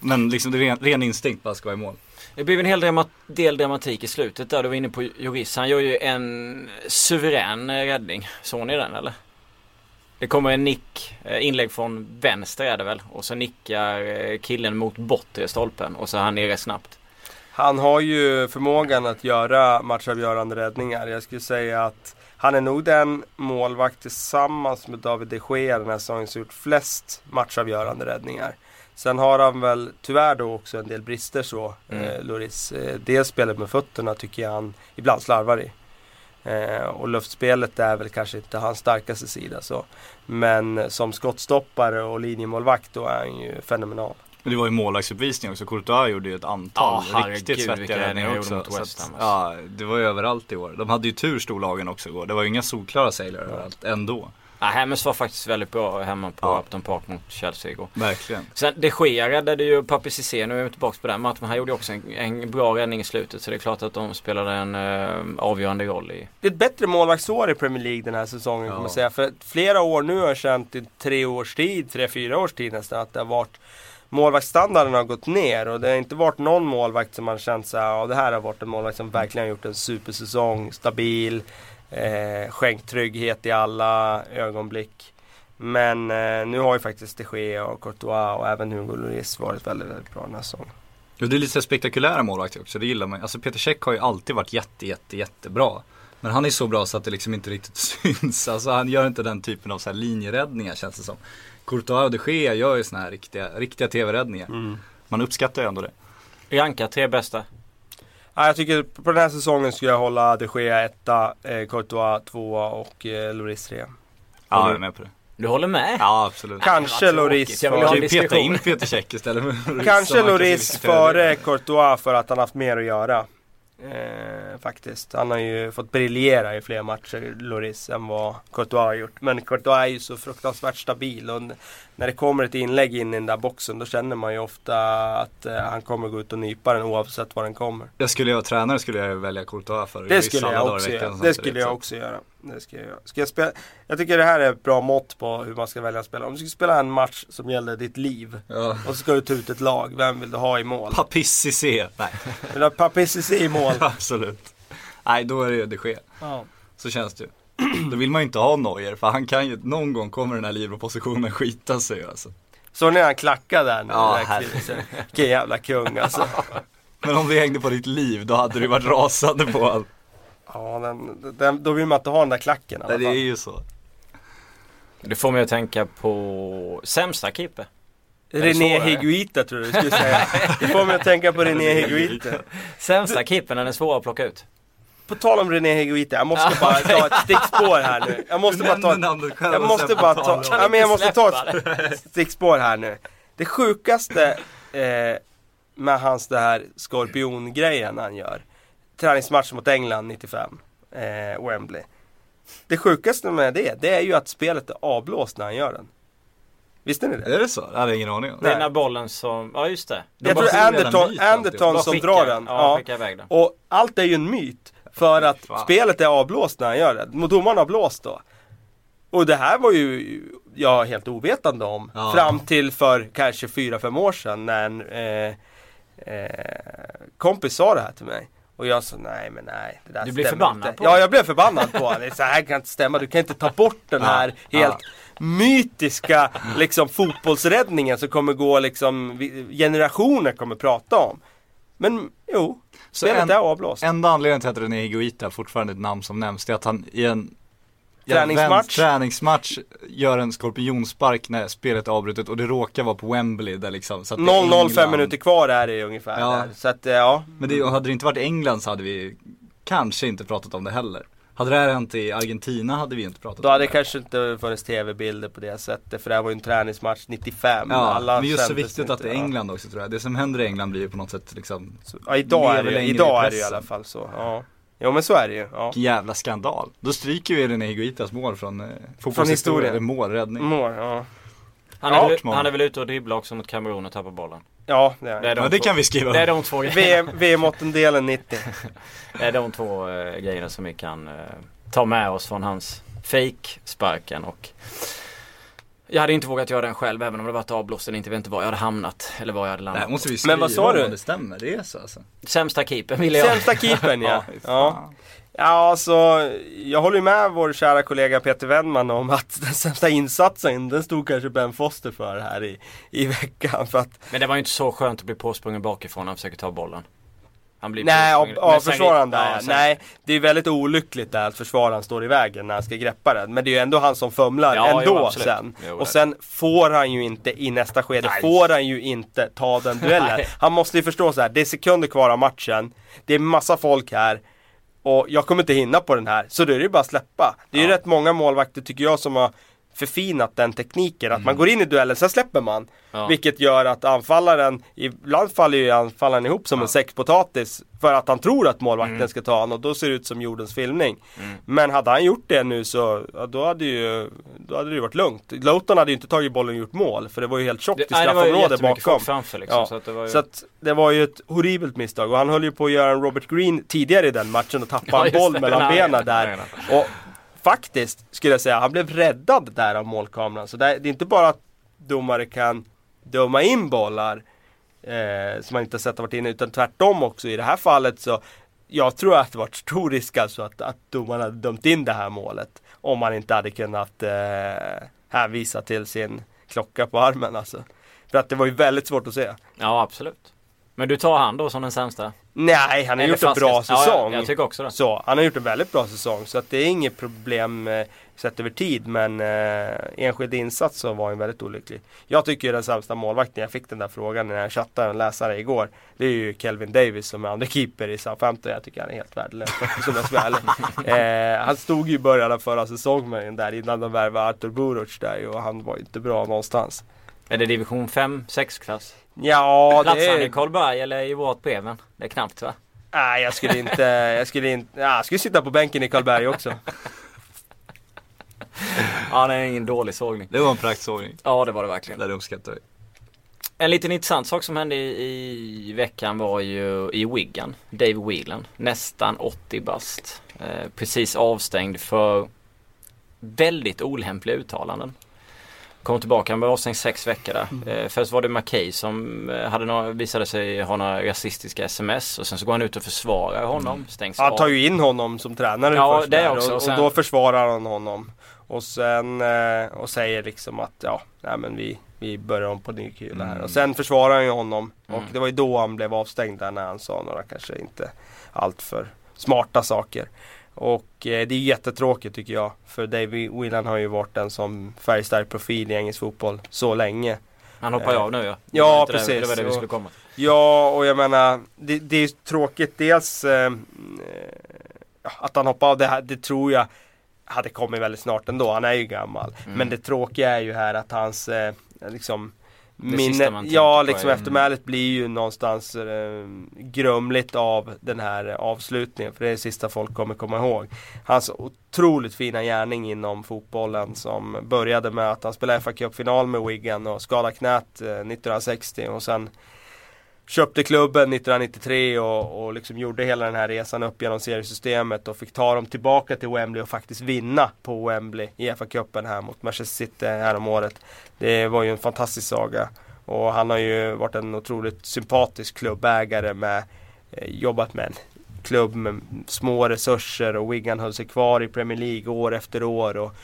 Men liksom det är ren, ren instinkt bara ska vara i mål. Det blev en hel del dramatik i slutet där. Du var inne på Joris. Han gör ju en suverän räddning. Såg ni den eller? Det kommer en nick, eh, inlägg från vänster är det väl. Och så nickar eh, killen mot bortre stolpen och så är han nere snabbt. Han har ju förmågan att göra matchavgörande räddningar. Jag skulle säga att han är nog den målvakt tillsammans med David de Gea den här säsongen som gjort flest matchavgörande räddningar. Sen har han väl tyvärr då också en del brister så, Mm. eh, Loris. Eh, spelet med fötterna tycker jag han ibland slarvar i. Eh, och luftspelet är väl kanske inte hans starkaste sida så. Men som skottstoppare och linjemålvakt då är han ju fenomenal. Men det var ju målvaktsuppvisning också, Courtois gjorde ju ett antal herregud, riktigt svettiga räddningar också. mot Så West att, Ham, ja, det var ju överallt i år. De hade ju tur storlagen också igår. Det var ju inga solklara segrare överallt ändå. Ja, Hammers var faktiskt väldigt bra hemma på Ja. Upton Park mot Chelsea igår. Verkligen. Sen de Gea räddade ju Papi Cissé, nu är vi tillbaka på den matchen. men Han gjorde ju också en, en bra räddning i slutet så det är klart att de spelade en eh, avgörande roll i... Det är ett bättre målvaktsår i Premier League den här säsongen Ja. kan man säga. För flera år nu har jag känt i tre års tid, tre, fyra års tid nästan att det har varit Målvaktsstandarden har gått ner och det har inte varit någon målvakt som man känt såhär, ja det här har varit en målvakt som verkligen har gjort en supersäsong, stabil, eh, skänkt trygghet i alla ögonblick. Men eh, nu har ju faktiskt de Gea och Courtois och även Hugo Lloris varit väldigt, väldigt bra den här säsongen. Och det är lite spektakulära målvakter också, det gillar man Alltså Peter Cech har ju alltid varit jätte, jätte, jättebra. Men han är så bra så att det liksom inte riktigt syns. Alltså han gör inte den typen av så här linjeräddningar känns det som. Courtois och de Gea gör ju såna här riktiga, riktiga tv-räddningar. Man uppskattar ju ändå det. Ranka tre bästa. Ja, jag tycker på den här säsongen skulle jag hålla de Gea etta, eh, Courtois tvåa och eh, Lloris trea. Ja, jag är med på det. Du håller med? Ja, absolut. Kanske Lloris. Jag vill peta in Peter Cech istället för Lloris, Kanske diskutera före. Courtois för att han haft mer att göra. Eh, faktiskt. Han har ju fått briljera i fler matcher, Lloris, än vad Courtois har gjort. Men Courtois är ju så fruktansvärt stabil och när det kommer ett inlägg in i den där boxen då känner man ju ofta att eh, han kommer gå ut och nypa den oavsett var den kommer. Jag skulle jag vara tränare skulle jag välja Courtois för Det skulle jag också göra. Det skulle jag så. också göra. Det ska jag, göra. ska jag, spela? jag tycker det här är ett bra mått på hur man ska välja att spela. Om du ska spela en match som gäller ditt liv Ja. och så ska du ta ut ett lag. Vem vill du ha i mål? Papissi C. Nej, Vill du ha Papissi i mål? absolut. Nej, då är det ju de Gea. Ja. Så känns det ju. Då vill man ju inte ha Neuer för han kan ju, någon gång kommer den här Libro-positionen skita sig alltså. Så när han klackade där nu, Ja. Vilken jävla kung alltså. Men om det hängde på ditt liv då hade du varit rasande på allt. Ja, den, den, då vill man inte ha den där klacken Nej, det är ju så. Det får mig att tänka på sämsta keeper. Det René? Higuita tror du skulle säga. Det får mig att tänka på René Higuita. Sämsta keepern, den är svår att plocka ut. På tal om René Higuita, jag måste bara ta ett stickspår här nu. Jag måste bara ta själv Jag måste bara ta, ja, men jag måste ta ett stickspår här nu. Det sjukaste eh, med hans det här skorpiongrejen han gör. Träningsmatch mot England 95, eh, Wembley. Det sjukaste med det, det är ju att spelet är avblåst när han gör den. Visste ni det? Är det så? Det hade jag ingen aning om. Det är när bollen som, ja just det. De Jag tror Anderton. Anderton som skickar- drar den. Ja, Ja. iväg den. Och allt är ju en myt. För att Fan. spelet är avblåst när han gör det. Domaren har blåst då. Och det här var ju jag helt ovetande om. Ja. Fram till för kanske 4-5 år sedan när en eh, eh, kompis sa det här till mig. Och jag sa nej men nej. Det där Du blev förbannad inte. på Ja jag blev förbannad på honom. Så här kan inte stämma. Du kan inte ta bort den Ja. här helt Ja. mytiska liksom fotbollsräddningen som kommer gå liksom generationer kommer prata om. Men jo, Så spelet en- är avblåst. Enda anledningen till att René Higuita fortfarande är ett namn som nämns det är att han i en Träningsmatch. Ja, träningsmatch gör en skorpionspark när spelet är avbrutet och det råkar vara på Wembley där liksom. så att det är 0-0 fem England. minuter kvar är det ungefär. Ja. Där. Så att eh, ja. Men det, hade det inte varit England så hade vi kanske inte pratat om det heller. Hade det här hänt i Argentina hade vi inte pratat Då om hade det. det kanske inte funnits tv-bilder på det sättet. För det här var ju en träningsmatch 95. Ja, Alla men just så viktigt att det är. England också tror jag. Det som händer i England blir ju på något sätt liksom, Ja, idag är det, idag är det i alla fall så. Ja. Jo men så är det ju. Ja. vilken jävla skandal. Då stryker vi René Higuitas mål från eh, historien. fotbollshistorien. Målräddning. Mål, ja. Han Ja, är, väl, många. han är väl ute och dribblar också mot Kamerun och tappar bollen. Ja, det är Det är de Ja det två, kan vi skriva Det är de två grejerna, VM, VM-åttondelen 90. det är de två eh, grejerna som vi kan eh, ta med oss från hans fake-sparken och jag hade inte vågat göra den själv även om det varit avblåst eller inte. Jag vet inte var jag hade hamnat eller var jag hade Det landat. här måste vi skriva Men vad sa du? det stämmer. Det är så alltså. Sämsta keepern ville jag. Sämsta keepern ja. Ja, ja. alltså jag håller ju med vår kära kollega Peter Wennman om att den sämsta insatsen, den stod kanske Ben Foster för här i, i veckan. För att, Men det var ju inte så skönt att bli påsprungen bakifrån när han försöker ta bollen. Han blir nej, av, av försvararen ja, där, sen- nej. Det är väldigt olyckligt där att försvararen står i vägen när han ska greppa den. Men det är ju ändå han som fumlar Ja, ändå jo, sen. Jo, och sen får han ju inte i nästa skede, Nej. får han ju inte ta den duellen. Han måste ju förstå så här, det är sekunder kvar av matchen. Det är massa folk här. Och jag kommer inte hinna på den här, så då är det ju bara att släppa. Det är ju Ja. rätt många målvakter tycker jag som har förfinat den tekniken. Att man går in i duellen, sen släpper man. Ja. Vilket gör att anfallaren, ibland faller ju anfallaren ihop som en säckpotatis. För att han tror att målvakten Mm. ska ta honom och då ser det ut som jordens filmning. Men hade han gjort det nu så, ja, då hade ju, då hade det varit lugnt. Loughton hade ju inte tagit bollen och gjort mål. För det var ju helt tjockt i straffområdet bakom. framför liksom. Ja, Så att det var ju... Så att det var ju ett horribelt misstag och han höll ju på att göra en Robert Green tidigare i den matchen och tappa Ja, en boll mellan benen där. Och faktiskt skulle jag säga, han blev räddad där av målkameran. Så det är, inte bara att domare kan döma in bollar eh, som man inte har sett har varit inne utan tvärtom också. I det här fallet så jag tror att det varit stor risk alltså att, att domaren hade dömt in det här målet. Om man inte hade kunnat eh, hänvisa till sin klocka på armen alltså. För att det var ju väldigt svårt att se. Ja absolut. Men du tar han då som den sämsta? Nej, han har gjort en bra säsong. Ja, jag tycker också det. Så, han har gjort en väldigt bra säsong. Så att det är inget problem eh, sett över tid. Men eh, enskild insats så var han väldigt olycklig. Jag tycker den sämsta målvakten, jag fick den där frågan när jag chattade med en läsare igår. Det är ju Kelvin Davis som är andra keeper i Southampton. Jag tycker han är helt värdelös som jag ska vara ärlig. eh, Han stod ju i början av förra säsongen där innan de värvade Artur Buruc där och han var inte bra någonstans. Är det division 5, 6 klass? Ja, det han i är... Karlberg eller i vårt Bremen? Det är knappt va? Nej, jag skulle inte... Jag skulle inte... Ja, jag skulle sitta på bänken i Karlberg också. Ja det är ingen dålig sågning. Det var en praktsågning. Ja det var det verkligen. Där uppskattar vi. En liten intressant sak som hände i, i veckan var ju i Wigan. Dave Whelan, nästan 80 bast. Eh, precis avstängd för väldigt olämpliga uttalanden. Kom tillbaka, han var avstängd sex veckor där. Eh, först var det McKay som eh, hade några, visade sig ha några rasistiska sms och sen så går han ut och försvarar honom. Stängs Han av. tar ju in honom som tränare Ja, först det också. och, Och sen- och då försvarar han honom. Och sen eh, och säger liksom att ja, nej men vi, vi börjar om på ny kula här. Och sen försvarar han ju honom. Och Mm. det var ju då han blev avstängd där när han sa några kanske inte alltför smarta saker. Och eh, det är jättetråkigt tycker jag. För David Whelan har ju varit en som färgstark profil i engelsk fotboll så länge. Han hoppar ju av nu ja. Det Ja, det- precis. Det var det vi skulle komma till. Ja, och jag menar det, det är tråkigt dels eh, eh, att han hoppade av. Det, det tror jag hade kommit väldigt snart ändå. Han är ju gammal. Mm. Men det tråkiga är ju här att hans eh, liksom Det sista minne, man tänker ja liksom är- eftermälet blir ju någonstans eh, grumligt av den här avslutningen. För det är det sista folk kommer komma ihåg. Hans otroligt fina gärning inom fotbollen som började med att han spelade fa Cup-final med Wigan och skadade knät eh, 1960 och sen köpte klubben 1993 och, och liksom gjorde hela den här resan upp genom seriesystemet och fick ta dem tillbaka till Wembley och faktiskt vinna på Wembley i FA-cupen här mot Manchester City här om året. Det var ju en fantastisk saga. Och han har ju varit en otroligt sympatisk klubbägare med eh, jobbat med en klubb med små resurser och Wigan höll sig kvar i Premier League år efter år. Och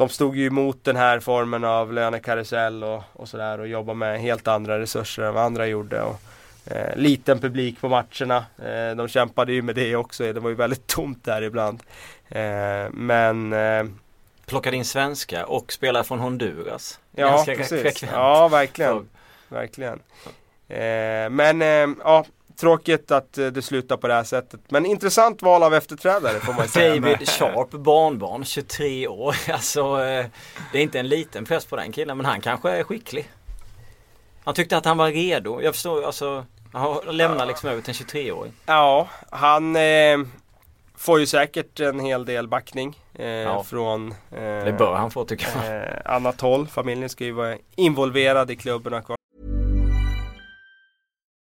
de stod ju emot den här formen av lönekarusell och, och sådär och jobbade med helt andra resurser än vad andra gjorde. Och, eh, liten publik på matcherna. Eh, de kämpade ju med det också. Det var ju väldigt tomt där ibland. Eh, men eh, Plockade in svenska och spelade från Honduras. ja, Ganska precis. frekvent. Ja, verkligen. Så- Verkligen. Eh, men eh, ja, tråkigt att eh, det slutar på det här sättet. Men intressant val av efterträdare får man säga. David Sharp, barnbarn, 23 år. Alltså eh, det är inte en liten press på den killen men han kanske är skicklig. Han tyckte att han var redo. Jag förstår alltså. Han lämnar liksom över till en 23-åring. Ja, han eh, får ju säkert en hel del backning eh, Ja. från eh, Det bör han få tycker jag. eh, annat håll. Familjen ska ju vara involverad i klubben och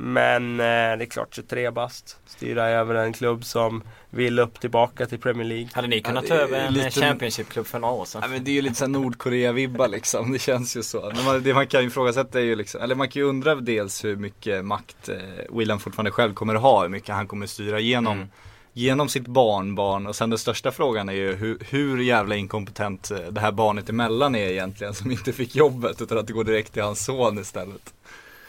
Men eh, det är klart 23 bast. Styra över en klubb som vill upp tillbaka till Premier League. Hade ni kunnat ta över en lite- Championship-klubb för några år sedan? Ja, men det är ju lite såhär Nordkorea-vibbar liksom, det känns ju så. Men man, det man kan ifrågasätta är ju liksom, eller man kan ju undra dels hur mycket makt eh, William fortfarande själv kommer att ha, hur mycket han kommer styra igenom, Mm. genom sitt barnbarn och sen den största frågan är ju hur, hur jävla inkompetent eh, det här barnet emellan är egentligen som inte fick jobbet utan att det går direkt till hans son istället.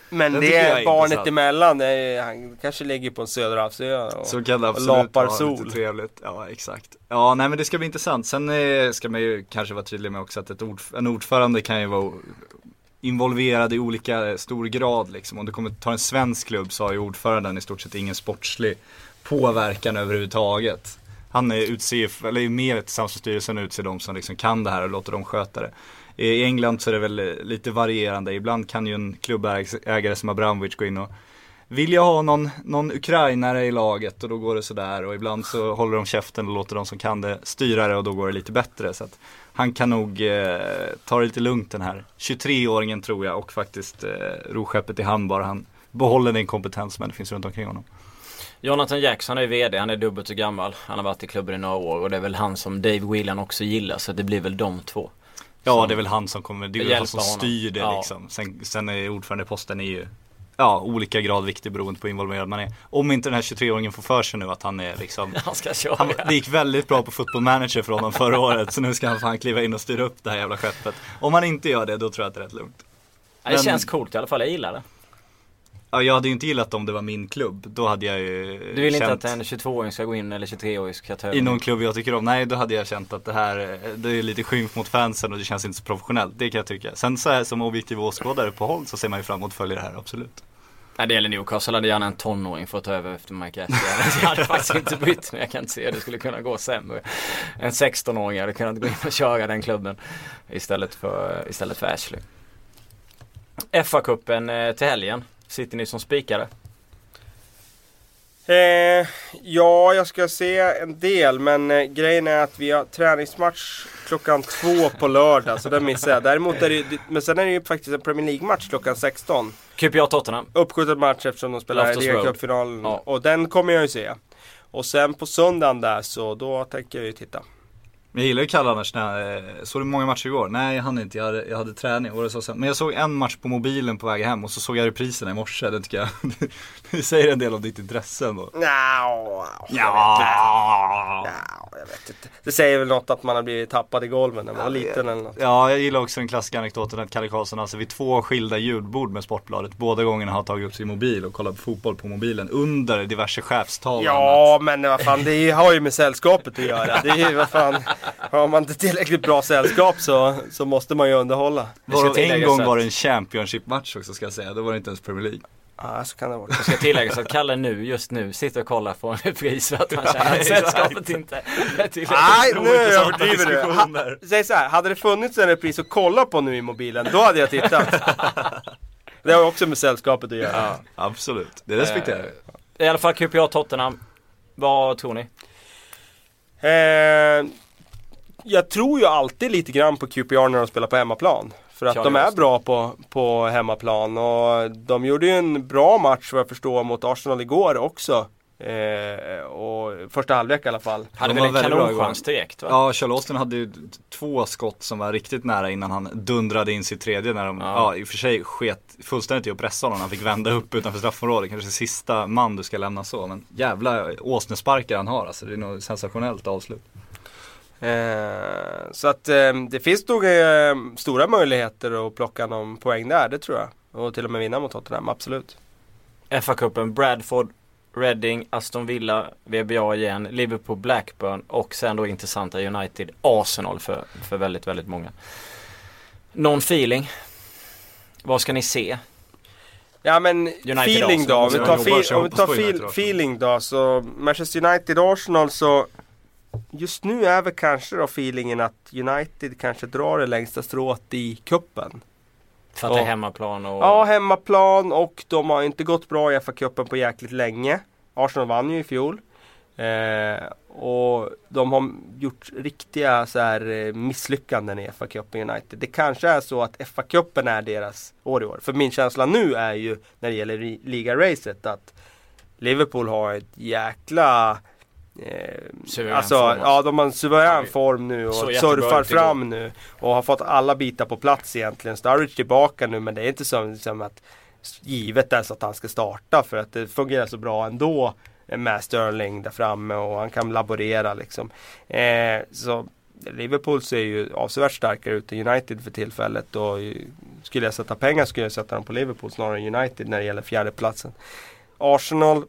Men det jag är barnet intressant. emellan, det är, han kanske ligger på en söderhavsö och, Så kan det och absolut lapar vara sol. lite trevligt. Ja exakt. Ja nej men det ska bli intressant. Sen eh, ska man ju kanske vara tydlig med också att ordf- en ordförande kan ju vara involverad i olika stor grad liksom. Om du kommer ta en svensk klubb så har ju ordföranden i stort sett ingen sportslig påverkan överhuvudtaget. Han är utser, eller är med tillsammans med styrelsen utser de som liksom kan det här och låter dem sköta det. I England så är det väl eh, lite varierande. Ibland kan ju en klubbägare som Abramovic gå in och vill jag ha någon, någon ukrainare i laget och då går det sådär och ibland så håller de käften och låter de som kan det styra det och då går det lite bättre. Så att han kan nog eh, ta det lite lugnt den här 23-åringen tror jag och faktiskt eh, ro skeppet i hamn bara han behåller den kompetens som finns runt omkring honom. Jonathan Jackson är VD, han är dubbelt så gammal. Han har varit i klubben i några år och det är väl han som Dave Whelan också gillar så det blir väl de två. Ja det är väl han som kommer, det är han som honom. styr det Ja. liksom. Sen, sen är ordförandeposten är ju Ja, olika grad viktig beroende på hur involverad man är. Om inte den här 23-åringen får för sig nu att han är liksom Han ska köra. Han, det gick väldigt bra på football manager för honom förra året så nu ska han fan kliva in och styra upp det här jävla skeppet. Om han inte gör det då tror jag att det är rätt lugnt. Ja, det Men- känns coolt i alla fall, jag gillar det. Ja, jag hade ju inte gillat om det var min klubb. Då hade jag ju Du vill inte känt att en 22-åring ska gå in eller 23-åring ska ta över? i någon klubb jag tycker om. Nej, då hade jag känt att det här eh, det är lite skymf mot fansen och det känns inte så professionellt. Det kan jag tycka. Sen så här som objektiv åskådare på håll så ser man ju fram emot att följa det här, absolut. Nej det gäller Newcastle hade gärna en tonåring för att ta över efter Mike Ashley. Jag hade faktiskt inte bytt men jag kan inte se att det skulle kunna gå sämre. En 16-åring hade kunnat gå in och köra den klubben istället för, istället för Ashley. FA-cupen eh, till helgen. Sitter ni som spikare? Eh, ja, jag ska se en del men eh, grejen är att vi har träningsmatch klockan två på lördag så den missar jag. Däremot är det men sen är det ju faktiskt en Premier League-match klockan 16. QPR Tottenham. Uppskjuten match eftersom de spelar ligacupfinalen. Ja. Och den kommer jag ju se. Och sen på söndagen där så då tänker jag ju titta. Jag gillar ju Kalle annars när, eh, såg du många matcher igår? Nej jag hann inte, jag hade, jag hade träning. Och så. Men jag såg en match på mobilen på väg hem och så såg jag repriserna i morse. Det tycker jag, det säger en del om ditt intresse ändå. Nja, Ja. Ja, jag vet inte. Det säger väl något att man har blivit tappad i golven när man var liten eller något. Ja, jag gillar också den klassiska anekdoten att Kalle Karlsson alltså vid två skilda ljudbord med Sportbladet båda gångerna har tagit upp sin mobil och kollat på fotboll på mobilen under diverse chefstal. Ja, men vad fan, det har ju med sällskapet att göra. Det är ju vad fan, har man inte tillräckligt bra sällskap så, så måste man ju underhålla. Varav en gång att- var det en Championship-match också ska jag säga, då var det inte ens Premier League. Ja, så kan det vara. Det ska tilläggas att Kalle nu, just nu, sitter och kollar på en repris för att han känner att sällskapet inte. Nej, nu överdriver du. säg så här, hade det funnits en repris att kolla på nu i mobilen, då hade jag tittat. Det har också med sällskapet att göra. Absolut, det respekterar jag. I alla fall QPR Tottenham. Vad tror ni? Eh, jag tror ju alltid lite grann på QPR när de spelar på hemmaplan. För att de är bra på, på hemmaplan och de gjorde ju en bra match vad jag förstår mot Arsenal igår också. Eh, och första halvlek i alla fall. Hade De väl en kanonchans direkt va? Ja, Charles Austin hade ju två skott som var riktigt nära innan han dundrade in sitt tredje när de, Ja. ja, i och för sig sket fullständigt i att pressa honom. Han fick vända upp utanför straffområdet, kanske sista man du ska lämna så. Men jävla åsnesparkar han har alltså, det är nog sensationellt avslut. Eh, så att eh, det finns nog eh, stora möjligheter att plocka någon poäng där, det tror jag. Och till och med vinna mot Tottenham, absolut. FA-cupen, Bradford, Reading, Aston Villa, VBA igen, Liverpool, Blackburn och sen då intressanta United, Arsenal för, för väldigt, väldigt många. Någon feeling? Vad ska ni se? Ja men feeling då, om vi tar, fe- om vi tar United Arsenal. feeling då så Manchester United Arsenal så Just nu är väl kanske då feelingen att United kanske drar det längsta strået i kuppen. För att det är hemmaplan och... Ja, hemmaplan och de har inte gått bra i FA-cupen på jäkligt länge. Arsenal vann ju i fjol. Eh, och de har gjort riktiga så här, eh, misslyckanden i FA-cupen United. Det kanske är så att FA-cupen är deras år i år. För min känsla nu är ju när det gäller ligaracet att Liverpool har ett jäkla Eh, alltså, form ja de har en suverän form nu så och surfar igår. fram nu. Och har fått alla bitar på plats egentligen. Sturridge tillbaka nu men det är inte som, som att givet är så att han ska starta för att det fungerar så bra ändå med Sterling där framme och han kan laborera liksom. Eh, så Liverpool ser ju avsevärt starkare ut än United för tillfället och skulle jag sätta pengar skulle jag sätta dem på Liverpool snarare än United när det gäller fjärdeplatsen. Arsenal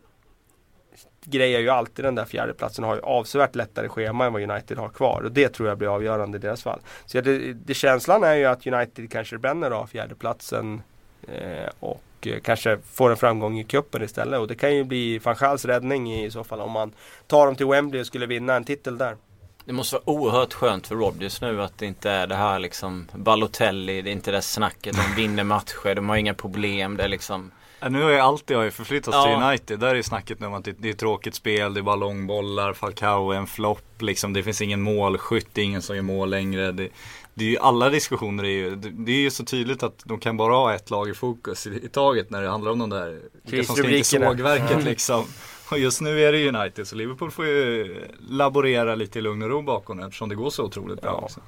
grejar ju alltid den där fjärdeplatsen och har ju avsevärt lättare schema än vad United har kvar. Och det tror jag blir avgörande i deras fall. Så det, det känslan är ju att United kanske bränner av fjärdeplatsen eh, och eh, kanske får en framgång i cupen istället. Och det kan ju bli van Schals räddning i så fall om man tar dem till Wembley och skulle vinna en titel där. Det måste vara oerhört skönt för Rodgers nu att det inte är det här liksom Balotelli, det är inte det snacket, de vinner matcher, de har inga problem, det är liksom nu har ju alltid har ju förflyttats ja. till United. Där är snacket nu om att det, är tråkigt spel, det är bara långbollar, Falcao är en flopp, liksom, det finns ingen målskytt, det är ingen som gör mål längre. Det, det är ju, alla diskussioner är ju, det, är ju så tydligt att de kan bara ha ett lag i fokus i, i taget när det handlar om de där, vilka som ska in sågverket mm. liksom. Och just nu är det United så Liverpool får ju laborera lite i lugn och ro bakom det eftersom det går så otroligt bra. Ja.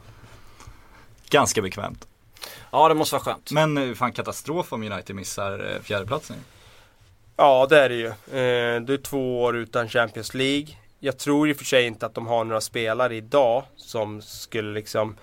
Ganska bekvämt. Ja det måste vara skönt. Men eh, fan katastrof om United missar eh, fjärdeplatsen. Ja det är det ju. Eh, det är två år utan Champions League. Jag tror i och för sig inte att de har några spelare idag som skulle liksom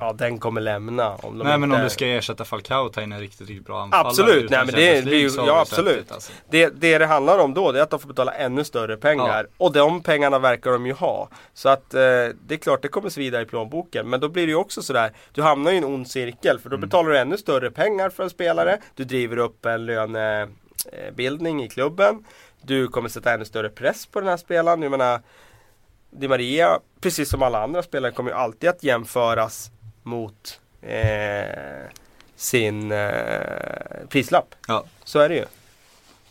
ja, den kommer lämna. Om de Nej men om du ska ersätta Falcao ta in en riktigt, riktigt bra anfallare. Absolut, nej men det, det, ja absolut. Alltså. Det, det det handlar om då det är att de får betala ännu större pengar. Ja. Och de pengarna verkar de ju ha. Så att eh, det är klart det kommer svida i plånboken. Men då blir det ju också sådär, du hamnar i en ond cirkel. För då mm. betalar du ännu större pengar för en spelare. Du driver upp en lönebildning i klubben. Du kommer sätta ännu större press på den här spelaren. Jag menar, Di Maria, precis som alla andra spelare, kommer ju alltid att jämföras mot eh, sin eh, prislapp. Ja. Så är det ju.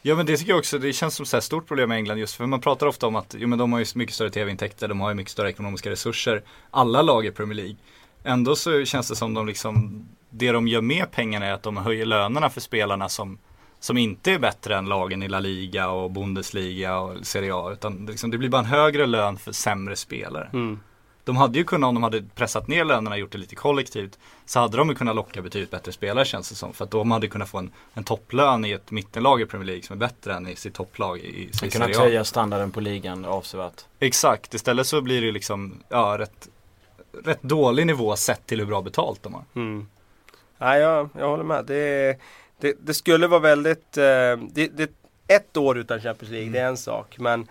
Ja men det tycker jag också, det känns som ett stort problem med England just för man pratar ofta om att jo, men de har ju mycket större tv-intäkter, de har ju mycket större ekonomiska resurser. Alla lag i Premier League. Ändå så känns det som de liksom, det de gör med pengarna är att de höjer lönerna för spelarna som, som inte är bättre än lagen i La Liga och Bundesliga och Serie A. Utan liksom, det blir bara en högre lön för sämre spelare. Mm. De hade ju kunnat, om de hade pressat ner lönerna och gjort det lite kollektivt, så hade de ju kunnat locka betydligt bättre spelare känns det som. För att de hade kunnat få en, en topplön i ett mittenlag i Premier League som är bättre än i sitt topplag i, Serie kunnat höja standarden på ligan avsevärt. Exakt, istället så blir det liksom, ja, rätt, rätt dålig nivå sett till hur bra betalt de har. Mm. Ja, jag, jag håller med. Det, det, det skulle vara väldigt, eh, det, det, ett år utan Champions League, mm. det är en sak. Men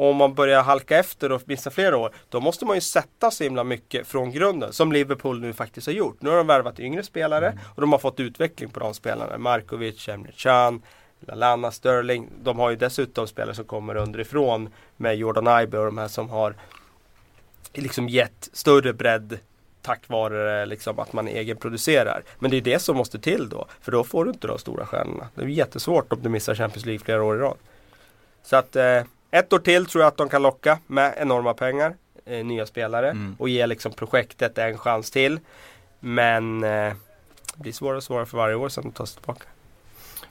och om man börjar halka efter och missa flera år, då måste man ju sätta så himla mycket från grunden. Som Liverpool nu faktiskt har gjort. Nu har de värvat yngre spelare mm. och de har fått utveckling på de spelarna. Markovic, Emre Can, Lallana, Sterling. De har ju dessutom spelare som kommer underifrån med Jordan Ibe och de här som har liksom gett större bredd tack vare liksom att man egenproducerar. Men det är det som måste till då. För då får du inte de stora stjärnorna. Det är jättesvårt om du missar Champions League flera år i rad. Så att eh, ett år till tror jag att de kan locka med enorma pengar. Eh, nya spelare mm. och ge liksom projektet en chans till. Men eh, det blir svårare och svårare för varje år sen de tar sig tillbaka.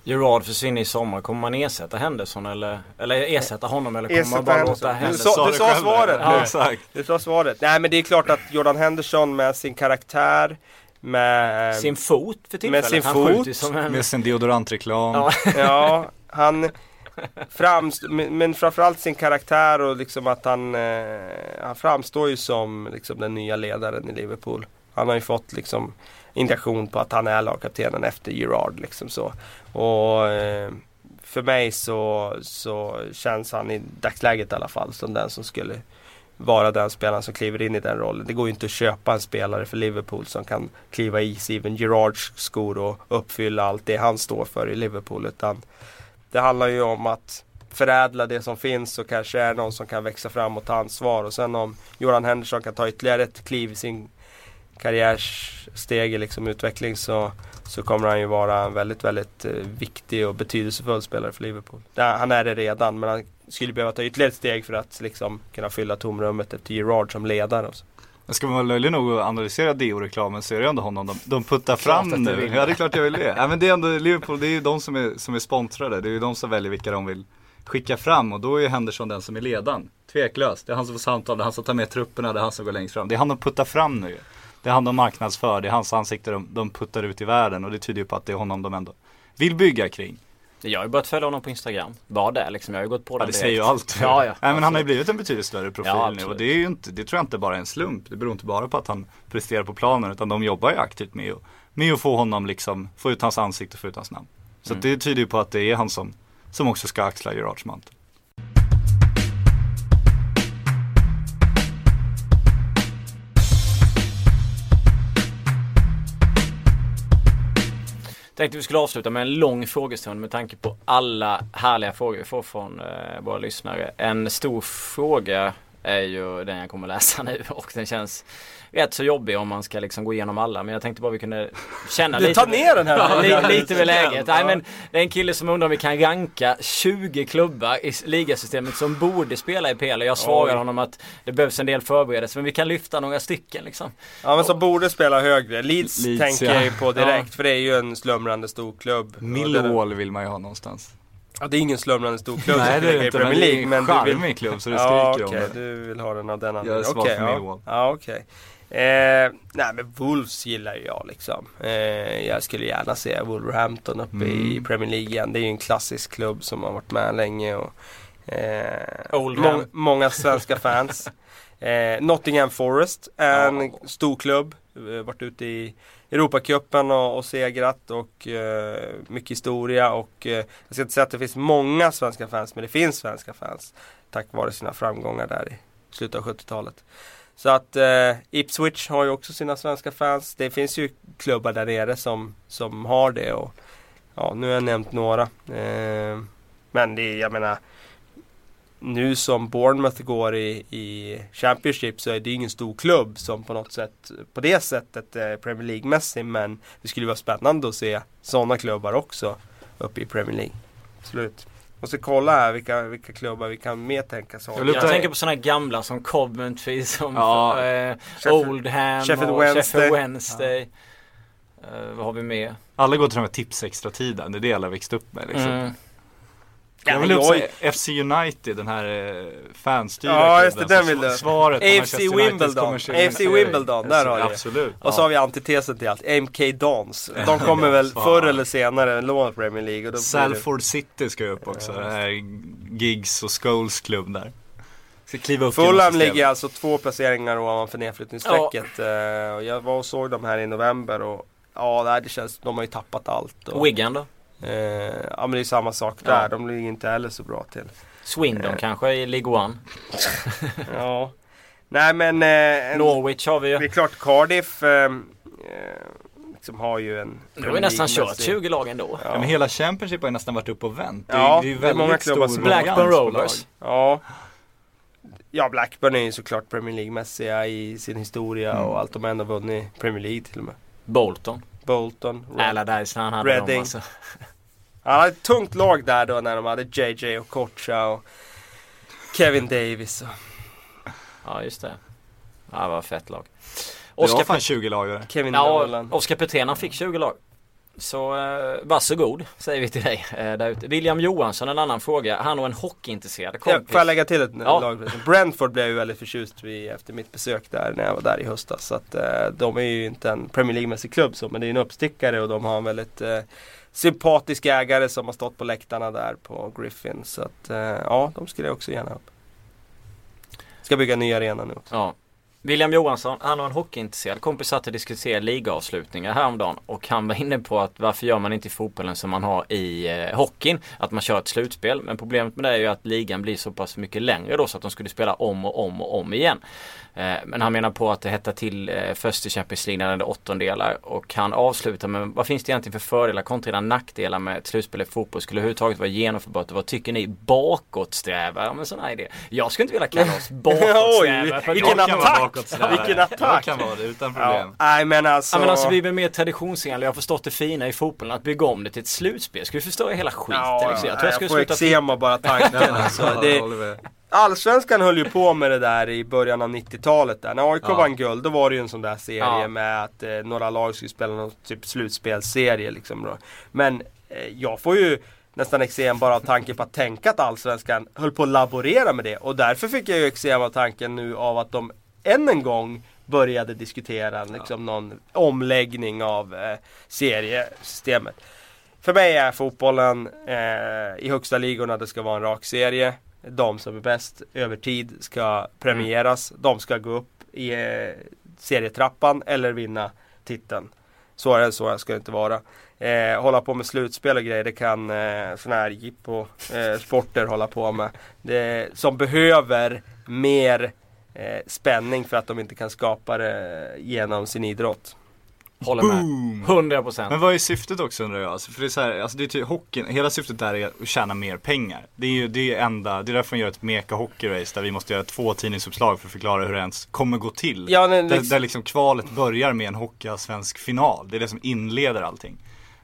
Gerard försvinner i sommar. Kommer man ersätta Henderson eller, eller ersätta honom eller kommer ersätta man bara Henderson. låta Henderson? Du sa, du sa svaret ja, exakt. Du sa svaret. Nej men det är klart att Jordan Henderson med sin karaktär med sin fot för tillfället. Med sin fot. En... Med sin deodorantreklam. Ja. ja, han framst men framförallt sin karaktär och liksom att han, eh, han framstår ju som liksom den nya ledaren i Liverpool. Han har ju fått liksom indikation på att han är lagkaptenen efter Gerard liksom så. Och eh, för mig så, så känns han i dagsläget i alla fall som den som skulle vara den spelaren som kliver in i den rollen. Det går ju inte att köpa en spelare för Liverpool som kan kliva i Steven Gerards skor och uppfylla allt det han står för i Liverpool. Utan det handlar ju om att förädla det som finns och kanske är någon som kan växa fram och ta ansvar. Och sen om Johan Henderson kan ta ytterligare ett kliv i sin karriärsteg i liksom utveckling så, så kommer han ju vara en väldigt, väldigt eh, viktig och betydelsefull spelare för Liverpool. Han är det redan men han skulle behöva ta ytterligare ett steg för att liksom kunna fylla tomrummet efter Gerard som ledare. Och så. Ska man vara löjlig nog att analysera Deo-reklamen så är det ändå honom de, de puttar fram nu. Ja det är klart jag vill det. Ja, men det är ändå Liverpool, det är ju de som är, som är sponsrade. Det är ju de som väljer vilka de vill skicka fram och då är Henderson den som är ledan. Tveklöst. Det är han som får samtal, det är han som tar med trupperna, det är han som går längst fram. Det är han de puttar fram nu. Det är han de marknadsför, det är hans ansikte de, de puttar ut i världen och det tyder ju på att det är honom de ändå vill bygga kring. Jag har ju börjat följa honom på Instagram. Bara det liksom. Jag har ju gått på Ja, det säger ju allt. Ja, ja. Nej, men han har ju blivit en betydligt större profil Ja, nu och det är ju inte, det tror jag inte bara är en slump. Det beror inte bara på att han presterar på planen utan de jobbar ju aktivt med att, med att få honom liksom, få ut hans ansikte och få ut hans namn. Så Mm. det tyder ju på att det är han som, som också ska axla Gerards mantel. Tänkte vi skulle avsluta med en lång frågestund med tanke på alla härliga frågor vi får från eh, våra lyssnare. En stor fråga är ju den jag kommer läsa nu och den känns rätt så jobbig om man ska liksom gå igenom alla. Men jag tänkte bara vi kunde känna Du lite. tar ner den här. Ja, li, lite vid läget. Nej, Ja. men det är en kille som undrar om vi kan ranka 20 klubbar i ligasystemet som borde spela i PL. Och jag svarar Oj. honom att det behövs en del förberedelser men vi kan lyfta några stycken liksom. Ja men som borde spela högre. Leeds, Leeds, tänker ja. jag ju på direkt för det är ju en slumrande stor klubb. Millwall vill man ju ha någonstans. Ja, det är ingen slumrande stor klubb Nej det är det i inte men Premier det är League. en Men du vill... charmig klubb så det Ja skriker okej, om det. du vill ha den av den Jag är anledningen. svag ja. Ja okej. Eh, nej men Wolves gillar ju jag liksom. Eh, jag skulle gärna se Wolverhampton uppe i Mm. Premier League igen. Det är ju en klassisk klubb som har varit med länge. Och, eh, mång- många svenska fans. Eh, Nottingham Forest är en Ja. stor klubb. Eh, varit ute i Europacupen och, och segrat och eh, mycket historia och eh, jag ska inte säga att det finns många svenska fans men det finns svenska fans tack vare sina framgångar där i slutet av 70-talet. Så att eh, Ipswich har ju också sina svenska fans. Det finns ju klubbar där nere som, som har det och ja, nu har jag nämnt några. Eh, men det är, jag menar nu som Bournemouth går i, i Championship så är det ingen stor klubb som på något sätt på det sättet är Premier League-mässig men det skulle vara spännande att se sådana klubbar också uppe i Premier League. Absolut. Måste kolla här vilka, vilka klubbar vi kan mer tänka så. Jag tänker på sådana gamla som Coventry, som Ja. eh, Sheffield- Oldham Sheffield och Wednesday. Sheffield Wednesday. Eh, vad har vi med? Alla går till den här tips extra tiden. det är det alla växt upp med liksom. Mm. Jag Ja, vill jag- säga FC United, den här eh, fanstyrda Ja, just det, den vill du. Svaret AFC Wimbledon. AFC Wimbledon, där har du. Absolut. Och så har vi antitesen till allt, MK Dons. De kommer väl förr eller senare låna Premier League. Och då Salford City ska ju upp också. Det här Giggs och Scholes klubb där. Fulham ligger alltså två placeringar ovanför nedflyttningsstrecket. Eh, och Jag var och såg dem här i november och ja, det känns, de har ju tappat allt. Och, Wigan då? Eh, ja men det är samma sak Ja. där, de ligger inte heller så bra till. Swindon Eh. kanske i League One. Ja. Nej men eh, en, Norwich har vi det är ju. klart Cardiff eh, eh, liksom har ju en Nu har vi nästan kört League-mässig- 20 lag ändå. Ja, men hela Championship har ju nästan varit upp och vänt. Det är, Ja, det är ju det är många väldigt klubbar stor som- Blackburn Rovers. lag. Ja. Ja, Blackburn är ju såklart Premier League-mässiga i sin historia Mm. och allt de har ändå vunnit Premier League till och med. Bolton. Bolton. Red- Allardyce han hade dem Reading. alltså. Han hade ett tungt lag där då när de hade JJ och Kocha och Kevin Davis. Och... Ja just det. Ja vad fett lag. Det var Oskar fan 20 lagare. Kevin Ja, Nolan. Oskar Petrén han fick 20 lag. Så eh, varsågod säger vi till dig eh, där ute. William Johansson en annan fråga. Han och en hockeyintresserad Ja, kompis. får jag lägga till ett Ja. lag? Brentford blev jag ju väldigt förtjust vid efter mitt besök där när jag var där i höstas. Så att eh, de är ju inte en Premier League-mässig klubb så men det är en uppstickare och de har en väldigt eh, sympatisk ägare som har stått på läktarna där på Griffin. Så att eh, ja, de skulle jag också gärna upp. Ska bygga en ny arena nu också. Ja. William Johansson, han har en hockeyintresserad kompis satt och diskuterade ligaavslutningar häromdagen och han var inne på att varför gör man inte i fotbollen som man har i eh, hockeyn? Att man kör ett slutspel. Men problemet med det är ju att ligan blir så pass mycket längre då så att de skulle spela om och om och om igen. Eh, men han menar på att det hettar till eh, först i Champions League när det är åttondelar och han avslutar med vad finns det egentligen för fördelar kontra nackdelar med ett slutspel i fotboll? Skulle överhuvudtaget vara genomförbart och vad tycker ni bakåtsträvar? Ja men sån här idé. Jag skulle inte vilja kalla oss bakåtsträvare. att vilken jag- Jag attack! bakåtsträvare. Vilken attack! Jag kan vara det utan Ja. problem. Nej men alltså. Ja men alltså vi är mer traditionsenliga. Jag har förstått det fina i fotbollen. Att bygga om det till ett slutspel. Ska vi förstöra hela skiten Ja, liksom? Jag jag, tror jag skulle får sluta eksema bara tanken. alltså. Ja, det, jag. Allsvenskan höll ju på med det där i början av 90-talet där. När AIK Ja. vann guld då var det ju en sån där serie Ja. med att eh, några lag skulle spela någon typ slutspelsserie liksom. Då. Men eh, jag får ju nästan eksem bara av tanken på att tänka att Allsvenskan höll på att laborera med det. Och därför fick jag ju eksem av tanken nu av att de än en gång började diskutera liksom någon omläggning av eh, seriesystemet. för mig är fotbollen eh, i högsta ligorna, det ska vara en rak serie. De som är bäst över tid ska premieras. De ska gå upp i eh, serietrappan eller vinna titeln. Så är det, så ska det inte vara. Eh, hålla på med slutspel och grejer, det kan eh, sådana här jippo-sporter hålla på med. Det, som behöver mer eh, spänning för att de inte kan skapa det genom sin idrott. Håller med. Boom! 100 procent. Men vad är syftet också undrar jag? Alltså, för det är så här, alltså det är typ hockeyn, hela syftet där är att tjäna mer pengar. Det är ju det är enda, det är därför man gör ett meka hockeyrace där vi måste göra två tidningsuppslag för att förklara hur det ens kommer gå till. Ja, men där, liksom- där liksom kvalet börjar med en hockeyallsvensk final. Det är det som inleder allting.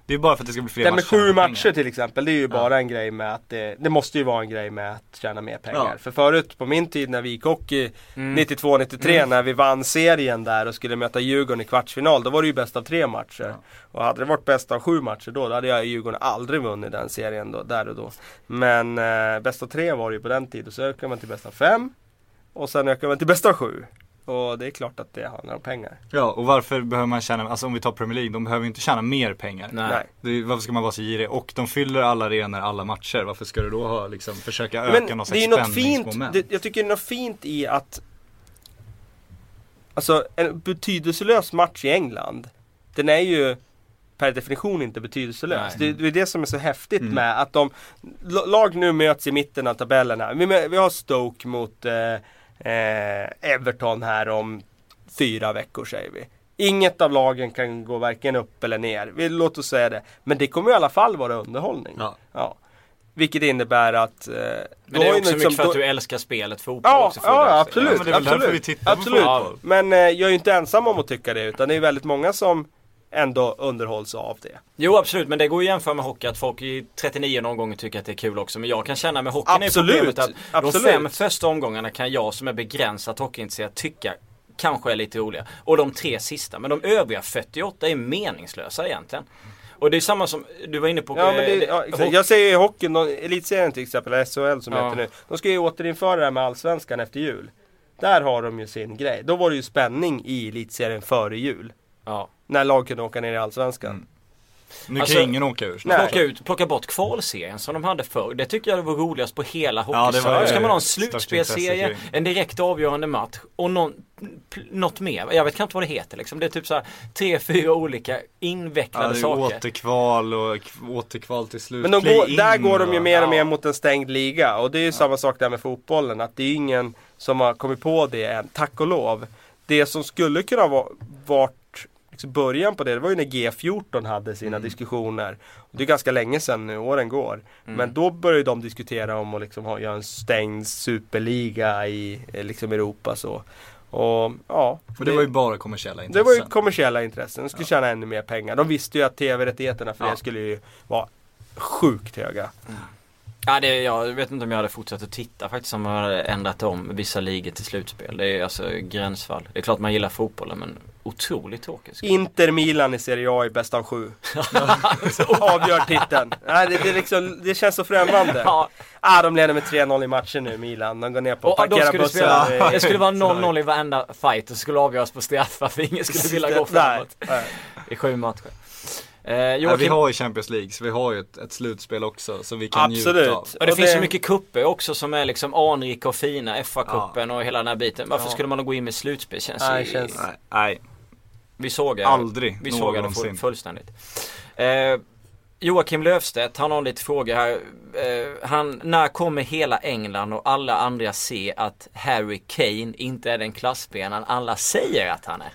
Det är bara för att det ska bli fler Det med matcher. sju matcher till exempel, det är ju bara en grej med att det, det måste ju vara en grej med att tjäna mer pengar. Ja. För förut på min tid när vi gick hockey Mm. 92-93 när vi vann serien där och skulle möta Djurgården i kvartsfinal, då var det ju bäst av tre matcher. Och hade det varit bäst av sju matcher då, då hade jag i Djurgården aldrig vunnit den serien då, där och då. Men eh, bäst av tre var det ju på den tiden, så ökade man till bäst av fem. Och sen ökade man till bäst av sju. Och det är klart att det handlar om pengar. Ja, och varför behöver man tjäna, alltså om vi tar Premier League, de behöver ju inte tjäna mer pengar. Nej. Det varför ska man vara så girig? Och de fyller alla arenor, alla matcher. Varför ska du då ha, liksom, försöka öka Men någon det är ju slags något fint, spänningsmoment? det, jag tycker det är något fint i att Alltså en betydelselös match i England Den är ju per definition inte betydelselös. Det, det är det som är så häftigt Mm. med att de Lag nu möts i mitten av tabellerna. Vi, vi har Stoke mot eh, eh, Everton här om fyra veckor säger vi. Inget av lagen kan gå varken upp eller ner. Vi, låt oss säga det. Men det kommer i alla fall vara underhållning. Ja. Ja. Vilket innebär att... Eh, Men det är också liksom- mycket för att då- du älskar spelet fotboll Ja, också. ja, absolut. Ja, men det är väl därför absolut. vi tittar på absolut. fotboll. Men eh, jag är ju inte ensam om att tycka det utan det är väldigt många som ändå underhålls av det. Jo absolut, men det går ju att jämföra med hockey att folk i 39 någon gånger tycker att det är kul också. Men jag kan känna med hockeyn är Absolut, problemet att absolut. de fem första omgångarna kan jag som är begränsat hockeyintresserad tycka kanske är lite roliga. Och de tre sista, men de övriga 48 är meningslösa egentligen. Och det är samma som du var inne på. Ja, men eh, det, ja, exakt. hockey- jag säger ju hockeyn, elitserien till exempel, SHL som Ja. heter nu. De ska ju återinföra det här med allsvenskan efter jul. Där har de ju sin grej. Då var det ju spänning i elitserien före jul. ja. När lag kunde åka ner i allsvenskan. Mm. Nu Alltså, kan ju ingen åka ur nej. Plocka, ut, plocka bort kvalserien som de hade förr. Det tycker jag var roligast på hela Ja, det var Då ska man ha en slutspelserie, kring. en direkt avgörande match och någon, något mer. Jag vet knappt vad det heter liksom. Det är typ så här tre, fyra olika Ja, invecklade det är saker. återkval och återkval till slut. Men de går, där går de ju och- mer och Ja. mer mot en stängd liga. Och det är ju samma sak där med fotbollen. Att det är ingen som har kommit på det än, tack och lov. Det som skulle kunna vara varit liksom början på det, det var ju när G14 hade sina diskussioner. Och det är ganska länge sedan nu, åren går. Men då började de diskutera om att liksom ha, göra en stängd superliga i eh, liksom Europa så. Och ja, Och det var ju bara kommersiella det intressen. var ju kommersiella intressen. De skulle tjäna ännu mer pengar. De visste ju att tv-rättigheterna för Ja. det skulle ju vara sjukt höga. Ja, det, jag vet inte om jag hade fortsatt att titta faktiskt om man hade ändrat om vissa ligor till slutspel. Det är alltså gränsfall. Det är klart man gillar fotbollen men otroligt tråkigt. Inter Milan i Serie A i bäst av sju. Avgör titeln. Nej, det, det, liksom, det känns så främmande. Ja, Ah, de leder med 3-0 i matchen nu, Milan. De går ner på och då parkera skulle det, bussen. spela, det skulle vara 0-0 i varenda fight och skulle avgöras på straffar för ingen skulle vilja gå Nej, framåt nej. i sju matcher. Eh, Ja, vi Joakim, har ju Champions League så vi har ju ett, ett slutspel också som vi kan njuta Absolut. av. och det och finns det- så mycket kupper också som är liksom anrika och fina. FA-cupen och hela den här biten. Varför Ja. skulle man då gå in med slutspel? Känns Nej, ju- känns- Nej, nej. Vi sågar Aldrig Vi sågar det någonsin. full, fullständigt. Eh, Joakim Löfstedt, han har lite frågor här. Eh, han, när kommer hela England och alla andra se att Harry Kane inte är den klassspelaren alla säger att han är?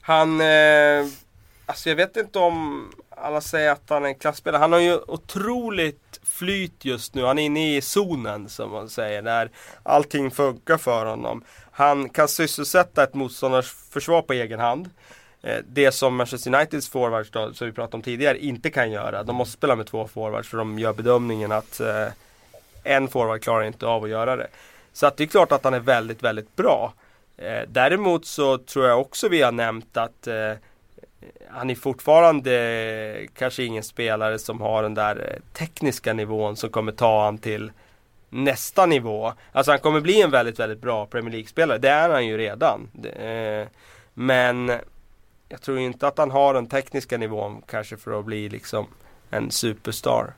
Han, eh, alltså jag vet inte om alla säger att han är en klassspelare. Han har ju otroligt flyt just nu. Han är inne i zonen som man säger. Där allting funkar för honom. Han kan sysselsätta ett motståndars försvar på egen hand. Eh, det som Manchester Uniteds forwards då, som vi pratade om tidigare, inte kan göra. De måste spela med två forwards för de gör bedömningen att eh, en forward klarar inte av att göra det. Så att det är klart att han är väldigt, väldigt bra. Eh, däremot så tror jag också vi har nämnt att eh, han är fortfarande kanske ingen spelare som har den där eh, tekniska nivån som kommer ta han till nästa nivå. Alltså han kommer bli en väldigt, väldigt bra Premier League-spelare. Det är han ju redan. Eh, men jag tror inte att han har den tekniska nivån kanske för att bli liksom en superstar.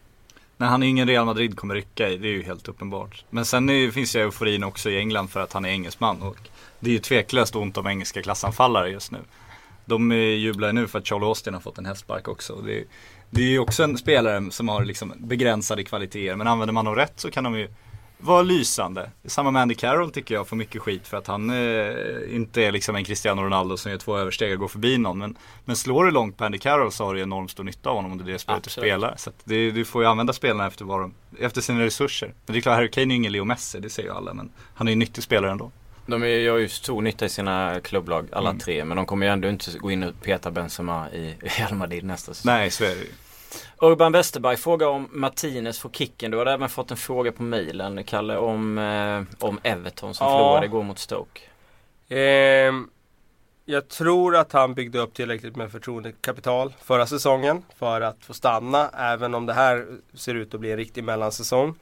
Nej han är ju ingen Real Madrid kommer rycka i, det är ju helt uppenbart. Men sen är, finns ju euforin också i England för att han är engelsman och det är ju tveklöst ont om engelska klassanfallare just nu. De jublar nu för att Charlie Austin har fått en hästspark också. Det, det är ju också en spelare som har liksom begränsade kvaliteter men använder man dem rätt så kan de ju vara lysande. Samma med Andy Carroll tycker jag får mycket skit för att han eh, inte är liksom en Cristiano Ronaldo som gör två översteg och går förbi någon. Men, men slår du långt på Andy Carroll så har du enormt stor nytta av honom om det är det spelet du spelar. Så det, du får ju använda spelarna efter, vad de, efter sina resurser. Men det är klart, Harry Kane är ju ingen Leo Messi, det säger ju alla. Men han är ju en nyttig spelare ändå. De gör ju stor nytta i sina klubblag alla Mm. tre. Men de kommer ju ändå inte gå in och peta Benzema i Real Madrid nästa säsong. Nej, så är det ju. Urban Westerberg frågar om Martinez får kicken. Du har även fått en fråga på mejlen Kalle om, eh, om Everton som Ja. förlorade igår mot Stoke. Ehm, jag tror att han byggde upp tillräckligt med förtroendekapital förra säsongen för att få stanna även om det här ser ut att bli en riktig mellansäsong.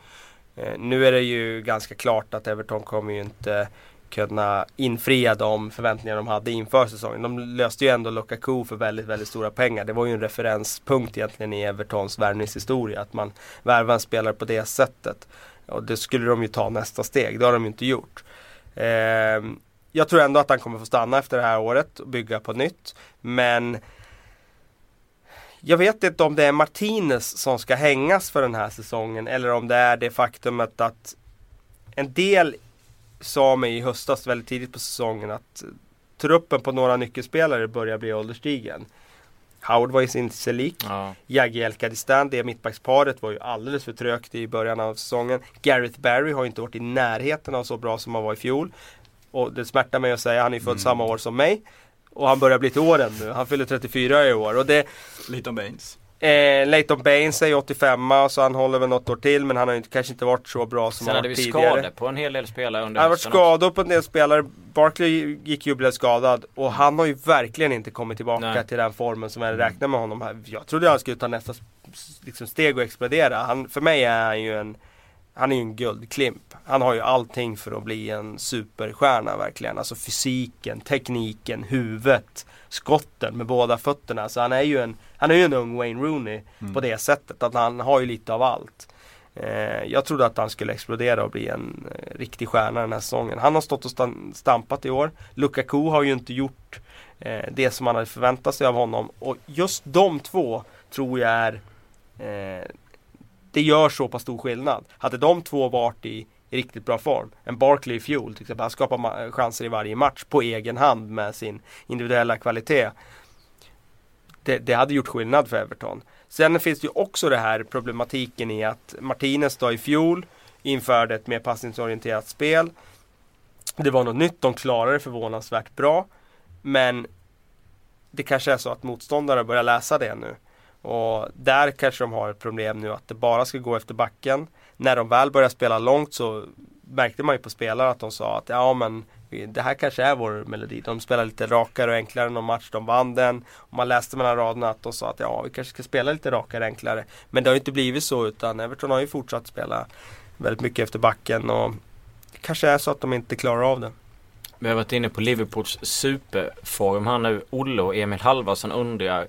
Eh, nu är det ju ganska klart att Everton kommer ju inte kunna infria de förväntningar de hade inför säsongen. De löste ju ändå Lukaku för väldigt, väldigt stora pengar. Det var ju en referenspunkt egentligen i Evertons värvningshistoria. Att man värvar en spelare på det sättet. Och det skulle de ju ta nästa steg. Det har de ju inte gjort. Eh, jag tror ändå att han kommer få stanna efter det här året och bygga på nytt. Men jag vet inte om det är Martinez som ska hängas för den här säsongen eller om det är det faktumet att en del sa mig i höstas väldigt tidigt på säsongen att truppen på några nyckelspelare börjar bli ålderstigen. Howard var ju sin sig lik. Ja. Jagielka Distan, det mittbacksparet var ju alldeles för trögt i början av säsongen. Gareth Barry har ju inte varit i närheten av så bra som han var i fjol. Och det smärtar mig att säga, han är ju född samma år som mig. Och han börjar bli till åren nu, han fyller 34 i år. Och det, Liton Baines. Eh, Leighton Baines är ju 85 så han håller väl något år till men han har ju inte, kanske inte varit så bra som Sen han hade varit vi tidigare. skador på en hel del spelare under Han har varit skadad på en del spelare. Barkley gick ju och blev skadad och han har ju verkligen inte kommit tillbaka Nej. till den formen som jag räknade med honom. här. Jag trodde han skulle ta nästa liksom, steg och explodera. Han, för mig är han ju en han är ju en guldklimp. Han har ju allting för att bli en superstjärna verkligen. Alltså fysiken, tekniken, huvudet, skotten med båda fötterna. Så han är ju en, han är ju en ung Wayne Rooney på det sättet. Att han har ju lite av allt. Eh, jag trodde att han skulle explodera och bli en eh, riktig stjärna den här säsongen. Han har stått och stampat i år. Lukaku har ju inte gjort eh, det som man hade förväntat sig av honom. Och just de två tror jag är eh, det gör så pass stor skillnad. Hade de två varit i, i riktigt bra form, en Barkley i fjol till exempel, han skapar chanser i varje match på egen hand med sin individuella kvalitet. Det, det hade gjort skillnad för Everton. Sen finns det ju också det här problematiken i att Martinez då i fjol införde ett mer passningsorienterat spel. Det var något nytt, de klarade det förvånansvärt bra. Men det kanske är så att motståndare börjar läsa det nu. Och där kanske de har ett problem nu att det bara ska gå efter backen. När de väl börjar spela långt så märkte man ju på spelare att de sa att ja men det här kanske är vår melodi. De spelar lite rakare och enklare någon match, de vann den. Och man läste mellan raderna att de sa att ja vi kanske ska spela lite rakare och enklare. Men det har ju inte blivit så utan Everton har ju fortsatt spela väldigt mycket efter backen och det kanske är så att de inte klarar av det. Vi har varit inne på Liverpools superform här nu. Olle och Emil Halvarsson undrar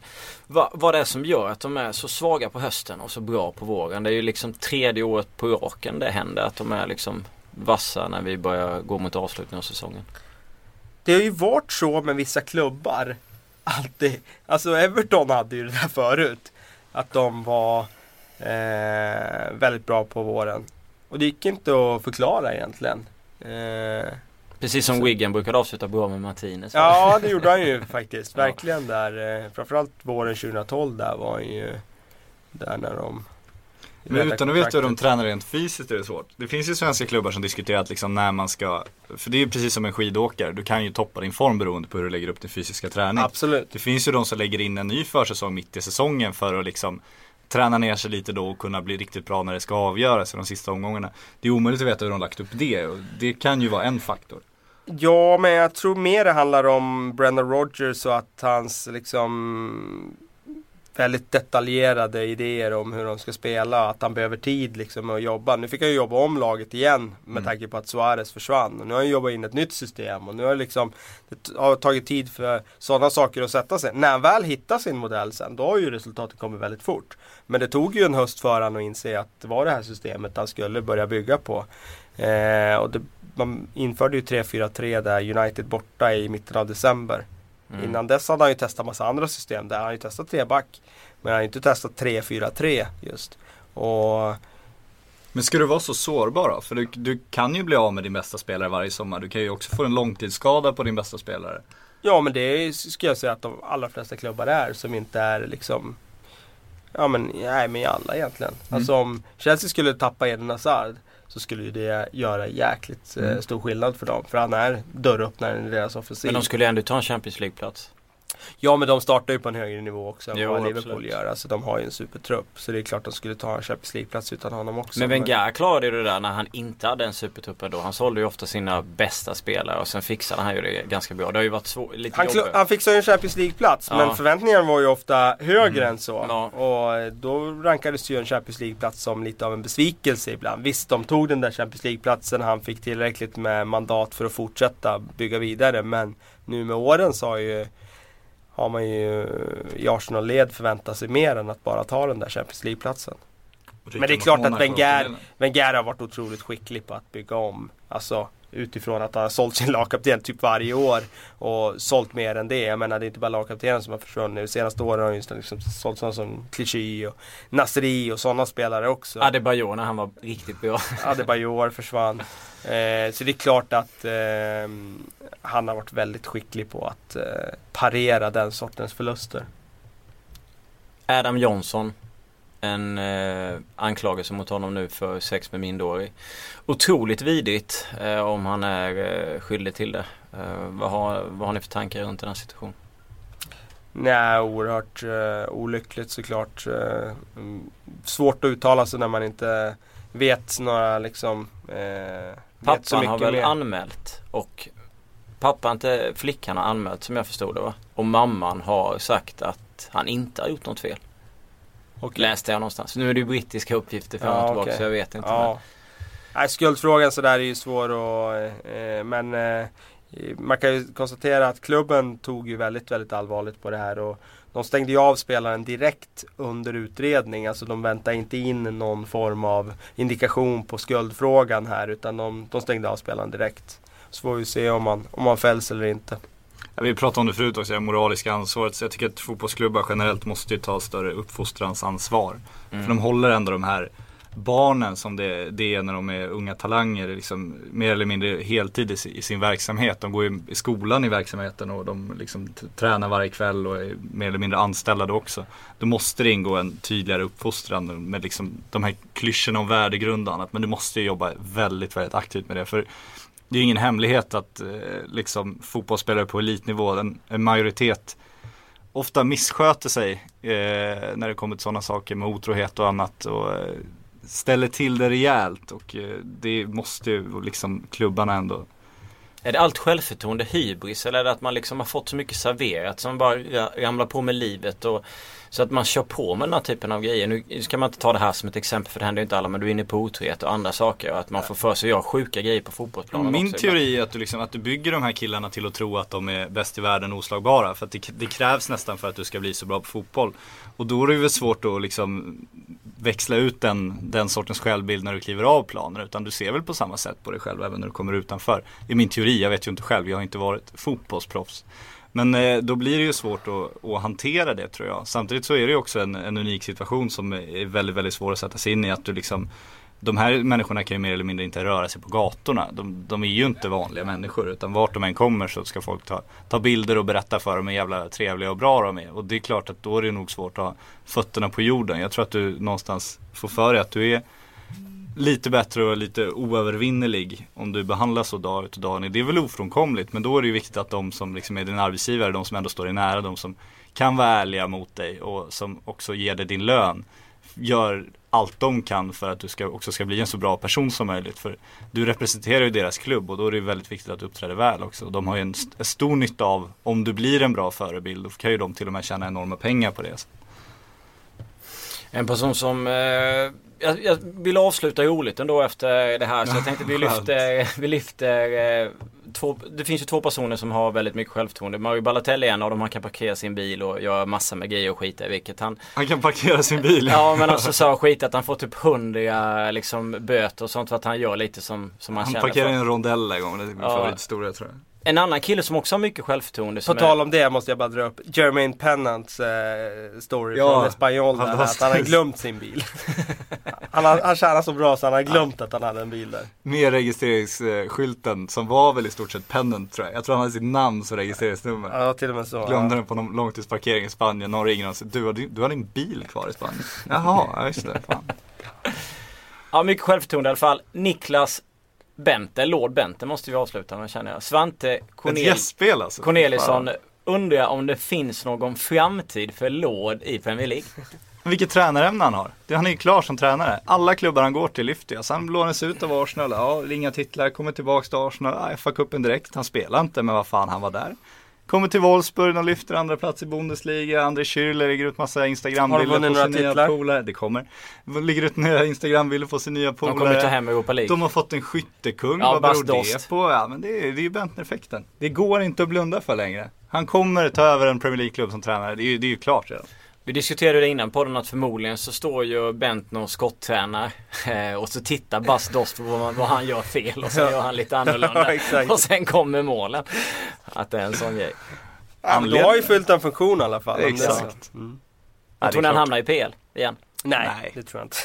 vad, vad det är som gör att de är så svaga på hösten och så bra på våren. Det är ju liksom tredje året på raken det händer att de är liksom vassa när vi börjar gå mot avslutningen av säsongen. Det har ju varit så med vissa klubbar. Alltid. Alltså Everton hade ju det där förut. Att de var eh, väldigt bra på våren. Och det gick inte att förklara egentligen. Eh, Precis som Wigan brukade avsluta bra med Martinez. ja det gjorde han ju faktiskt. Verkligen där. Eh, framförallt våren 2012 där var han ju där när de Men utan att veta hur de tränar rent fysiskt är det svårt. Det finns ju svenska klubbar som diskuterat liksom när man ska, för det är ju precis som en skidåkare, du kan ju toppa din form beroende på hur du lägger upp din fysiska träning. Absolut. Det finns ju de som lägger in en ny försäsong mitt i säsongen för att liksom träna ner sig lite då och kunna bli riktigt bra när det ska avgöras i de sista omgångarna. Det är omöjligt att veta hur de lagt upp det och det kan ju vara en faktor. Ja, men jag tror mer det handlar om Brendan Rodgers och att hans liksom väldigt detaljerade idéer om hur de ska spela. Att han behöver tid liksom att jobba. Nu fick han ju jobba om laget igen med Mm. tanke på att Suarez försvann. Och nu har han jobbat in ett nytt system och nu har liksom det har tagit tid för sådana saker att sätta sig. När han väl hittar sin modell sen, då har ju resultatet kommit väldigt fort. Men det tog ju en höst för han att inse att det var det här systemet han skulle börja bygga på. Eh, och det, man införde ju 3-4-3 där United borta i mitten av december. Mm. Innan dess hade han ju testat massa andra system. Där han har ju testat treback. Men han har ju inte testat 3-4-3 just. Och Men ska du vara så sårbar då? För du, du kan ju bli av med din bästa spelare varje sommar. Du kan ju också få en långtidsskada på din bästa spelare. ja men det är- skulle jag säga att de allra flesta klubbar är som inte är liksom Ja men, nej men i alla egentligen. Alltså om Chelsea skulle tappa Eden Hazard så skulle ju det göra jäkligt eh, Mm. stor skillnad för dem. För han är dörröppnaren i deras offensiv. Men de skulle ändå ta en Champions League-plats. Ja men de startar ju på en högre nivå också än vad Liverpool absolut. gör. Alltså de har ju en supertrupp. Så det är klart de skulle ta en Champions League-plats utan honom också. Men Wenger klarade ju det där när han inte hade en supertrupp då. Han sålde ju ofta sina bästa spelare och sen fixade han ju det ganska bra. Det har ju varit svår, lite Han, jobbigt. han fixade ju en Champions League-plats Ja. men förväntningarna var ju ofta högre Mm. än så. Ja. Och eh, då rankades ju en Champions League-plats som lite av en besvikelse ibland. Visst, de tog den där Champions League-platsen. Han fick tillräckligt med mandat för att fortsätta bygga vidare. Men nu med åren så har, ju, har man ju i Arsenal-led förväntat sig mer än att bara ta den där Champions League-platsen. Men det är klart att Wenger, Wenger har varit otroligt skicklig på att bygga om. Alltså utifrån att han har sålt sin lagkapten typ varje år och sålt mer än det. Jag menar det är inte bara lagkaptenen som har försvunnit. De senaste åren har han ju liksom sålt sådana som Clichy och Nasri och sådana spelare också. Adebayor när han var riktigt bra. Adebayor försvann. Eh, så det är klart att eh, han har varit väldigt skicklig på att eh, parera den sortens förluster. Adam Johnson. En eh, anklagelse mot honom nu för sex med minderårig. Otroligt vidrigt eh, om han är eh, skyldig till det. Eh, vad, har, vad har ni för tankar runt den här situationen? Nej, oerhört uh, olyckligt såklart. Uh, mm, svårt att uttala sig när man inte vet några liksom så Pappan har väl mer. anmält och pappa, inte flickan har anmält som jag förstod det va? Och mamman har sagt att han inte har gjort något fel. Okej. Läste jag någonstans. Nu är det ju brittiska uppgifter fram och Ja, tillbaka okej. så jag vet inte. Men Ja. Nej, skuldfrågan sådär är ju svår att, eh, men eh, man kan ju konstatera att klubben tog ju väldigt, väldigt allvarligt på det här och de stängde ju av spelaren direkt under utredning. Alltså de väntade inte in någon form av indikation på skuldfrågan här utan de, de stängde av spelaren direkt. Så får vi se om man, om man fälls eller inte. Ja, vi pratade om det förut också, det moraliska ansvaret. Så jag tycker att fotbollsklubbar generellt måste ju ta större uppfostransansvar. Mm. För de håller ändå de här barnen som det, det är när de är unga talanger, liksom, mer eller mindre heltid i, i sin verksamhet. De går ju i skolan i verksamheten och de liksom tränar varje kväll och är mer eller mindre anställda då också. Då måste det ingå en tydligare uppfostran med liksom de här klyschorna om värdegrund och annat. Men du måste ju jobba väldigt, väldigt aktivt med det. För det är ingen hemlighet att eh, liksom, fotbollsspelare på elitnivå, en, en majoritet ofta missköter sig eh, när det kommer till sådana saker med otrohet och annat. Och, eh, ställer till det rejält och eh, det måste ju liksom klubbarna ändå är det allt självförtroende hybris eller är det att man liksom har fått så mycket serverat som bara ra- ramlar på med livet och så att man kör på med den här typen av grejer. Nu ska man inte ta det här som ett exempel för det händer ju inte alla men du är inne på otrohet och andra saker och att man får för sig att göra sjuka grejer på fotbollsplanen Min också teori är att du, liksom, att du bygger de här killarna till att tro att de är bäst i världen och oslagbara. För att det, det krävs nästan för att du ska bli så bra på fotboll. Och då är det väl svårt att liksom växla ut den, den sortens självbild när du kliver av planen. Utan du ser väl på samma sätt på dig själv även när du kommer utanför. I min teori, jag vet ju inte själv, jag har inte varit fotbollsproffs. Men eh, då blir det ju svårt att, att hantera det tror jag. Samtidigt så är det ju också en, en unik situation som är väldigt, väldigt svår att sätta sig in i. Att du liksom de här människorna kan ju mer eller mindre inte röra sig på gatorna. De, de är ju inte vanliga människor utan vart de än kommer så ska folk ta, ta bilder och berätta för dem hur jävla trevliga och bra de är. Och det är klart att då är det nog svårt att ha fötterna på jorden. Jag tror att du någonstans får för dig att du är lite bättre och lite oövervinnerlig om du behandlas så dag ut och dag in. Det är väl ofrånkomligt men då är det ju viktigt att de som liksom är din arbetsgivare, de som ändå står dig nära, de som kan vara ärliga mot dig och som också ger dig din lön gör allt de kan för att du ska, också ska bli en så bra person som möjligt. För du representerar ju deras klubb och då är det väldigt viktigt att du uppträder väl också. De har ju en, en stor nytta av, om du blir en bra förebild, då kan ju de till och med tjäna enorma pengar på det. En person som eh, jag, jag vill avsluta roligt ändå efter det här så jag tänkte vi lyfter, vi lyfter eh, två, det finns ju två personer som har väldigt mycket självförtroende. Mario Balotelli är en av dem, han kan parkera sin bil och göra massa med grejer och skita i vilket han Han kan parkera sin bil. Ja men alltså så skit att han får typ hundra liksom böter och sånt för att han gör lite som, som han, Han känner parkerar i en rondell en gång, det är min Ja. favorithistoria tror jag. En annan kille som också har mycket självförtroende På tal är, om det måste jag bara dra upp Jermaine Pennants eh, story Ja, från Espanyol där, att han har glömt sin bil. han, har, han tjänar så bra så han har glömt att han hade en bil där. Med registreringsskylten som var väl i stort sett pennant tror jag. Jag tror han hade sitt namn som registreringsnummer. Ja, till och med så. Glömde ja. den på någon långtidsparkering i Spanien. Någon ringer och säger du har, din- du har din bil kvar i Spanien. Jaha, ja just det. Fan. ja mycket självförtroende i alla fall. Niklas Bente, Lord Bente måste vi avsluta med känner jag. Svante Cornel, alltså. Cornelisson undrar om det finns någon framtid för Lord i Premier League. Vilket tränarämne han har. Det- Han är ju klar som tränare. Alla klubbar han går till lyfter jag. Sen lånas ut av Arsenal. Ja, inga titlar. Kommer tillbaks till Arsenal. Ja, FA-cupen direkt. Han spelar inte, men vad fan, han var där. Kommer till Wolfsburg, och lyfter andra plats i Bundesliga. André Schürrle lägger ut massa Instagram-bilder på sin nya polare. Det kommer. Lägger ut nya Instagram-bilder på sin nya De kommer ta polare. hem Europa League. De har fått en skyttekung, Ja, vad beror det på? Ja men det är, det är ju Bentner-effekten. Det går inte att blunda för längre. Han kommer ta över en Premier League-klubb som tränare, det är ju, det är ju klart redan. Vi diskuterade det innan podden att förmodligen så står ju Bentner och skottränar eh, och så tittar Bas Dost på vad, han gör fel och så gör han lite annorlunda. Och sen kommer målen. Att det är en sån grej. Då har ju fyllt en funktion i alla fall. Exakt. Mm. Jag tror ni han hamnar i PL igen. Nej, Nej. det tror jag inte.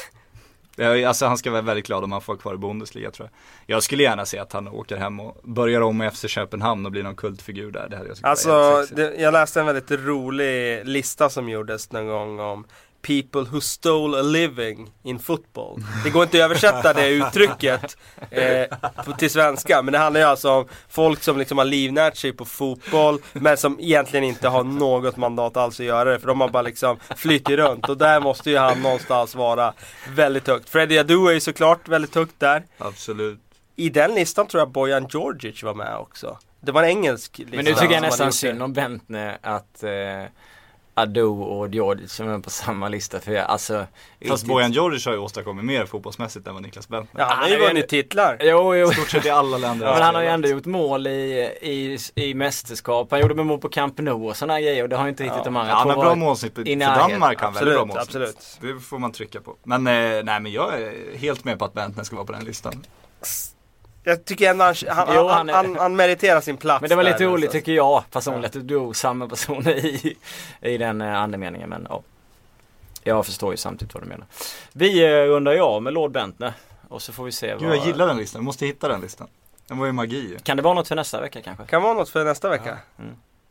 Ja, Alltså han ska vara väldigt glad om han får kvar i Bundesliga tror jag. Jag skulle gärna se att han åker hem och börjar om med FC Köpenhamn och blir någon kultfigur där. Det hade jag Alltså, det, jag läste en väldigt rolig lista som gjordes någon gång om People who stole a living in football. Det går inte att översätta det uttrycket eh, till svenska, men det handlar ju alltså om folk som liksom har livnärt sig på fotboll, men som egentligen inte har något mandat alls att göra det, för de har bara liksom flyttit runt. Och där måste ju han någonstans vara väldigt högt. Freddie Adu är ju såklart väldigt högt där. Absolut. I den listan tror jag Bojan Djordjic var med också. Det var en engelsk lista. Men nu tycker jag nästan synd om Bentner att eh, Ado och Djordjic som är på samma lista. För jag, alltså, Fast Bojan Djordjic har ju åstadkommit mer fotbollsmässigt än vad Niklas Bentner Ja, han har ju vunnit titlar. Jo, jo. Stort sett i alla länder Ja, men han har ju ändå gjort mål i, i, i mästerskap. Han gjorde mål på Camp Nou och sådana grejer och det har ju inte riktigt Ja. de andra Ja, han har bra målsnitt. För. Danmark har han väldigt bra målsnitt. absolut. Det får man trycka på. Men eh, nej men jag är helt med på att Bentner ska vara på den listan. Jag tycker ändå han, han, Jo, han, han han, är- han, meriterar sin plats Men det var lite roligt alltså. tycker jag personligen att du drog samma personer i, i den eh, andemeningen. Men ja. Jag förstår ju samtidigt vad du menar. Vi eh, rundar ju av med Lord Bentner. Och så får vi se Gud jag gillar den listan, vi måste hitta den listan. Den var ju magi. Kan det vara något för nästa vecka kanske? Kan vara något för nästa vecka.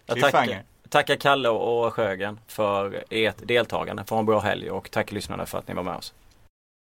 Jag tackar, Cliffhanger. tackar Kalle och Sjögren för ert deltagande. Få en bra helg och tack lyssnarna för att ni var med oss.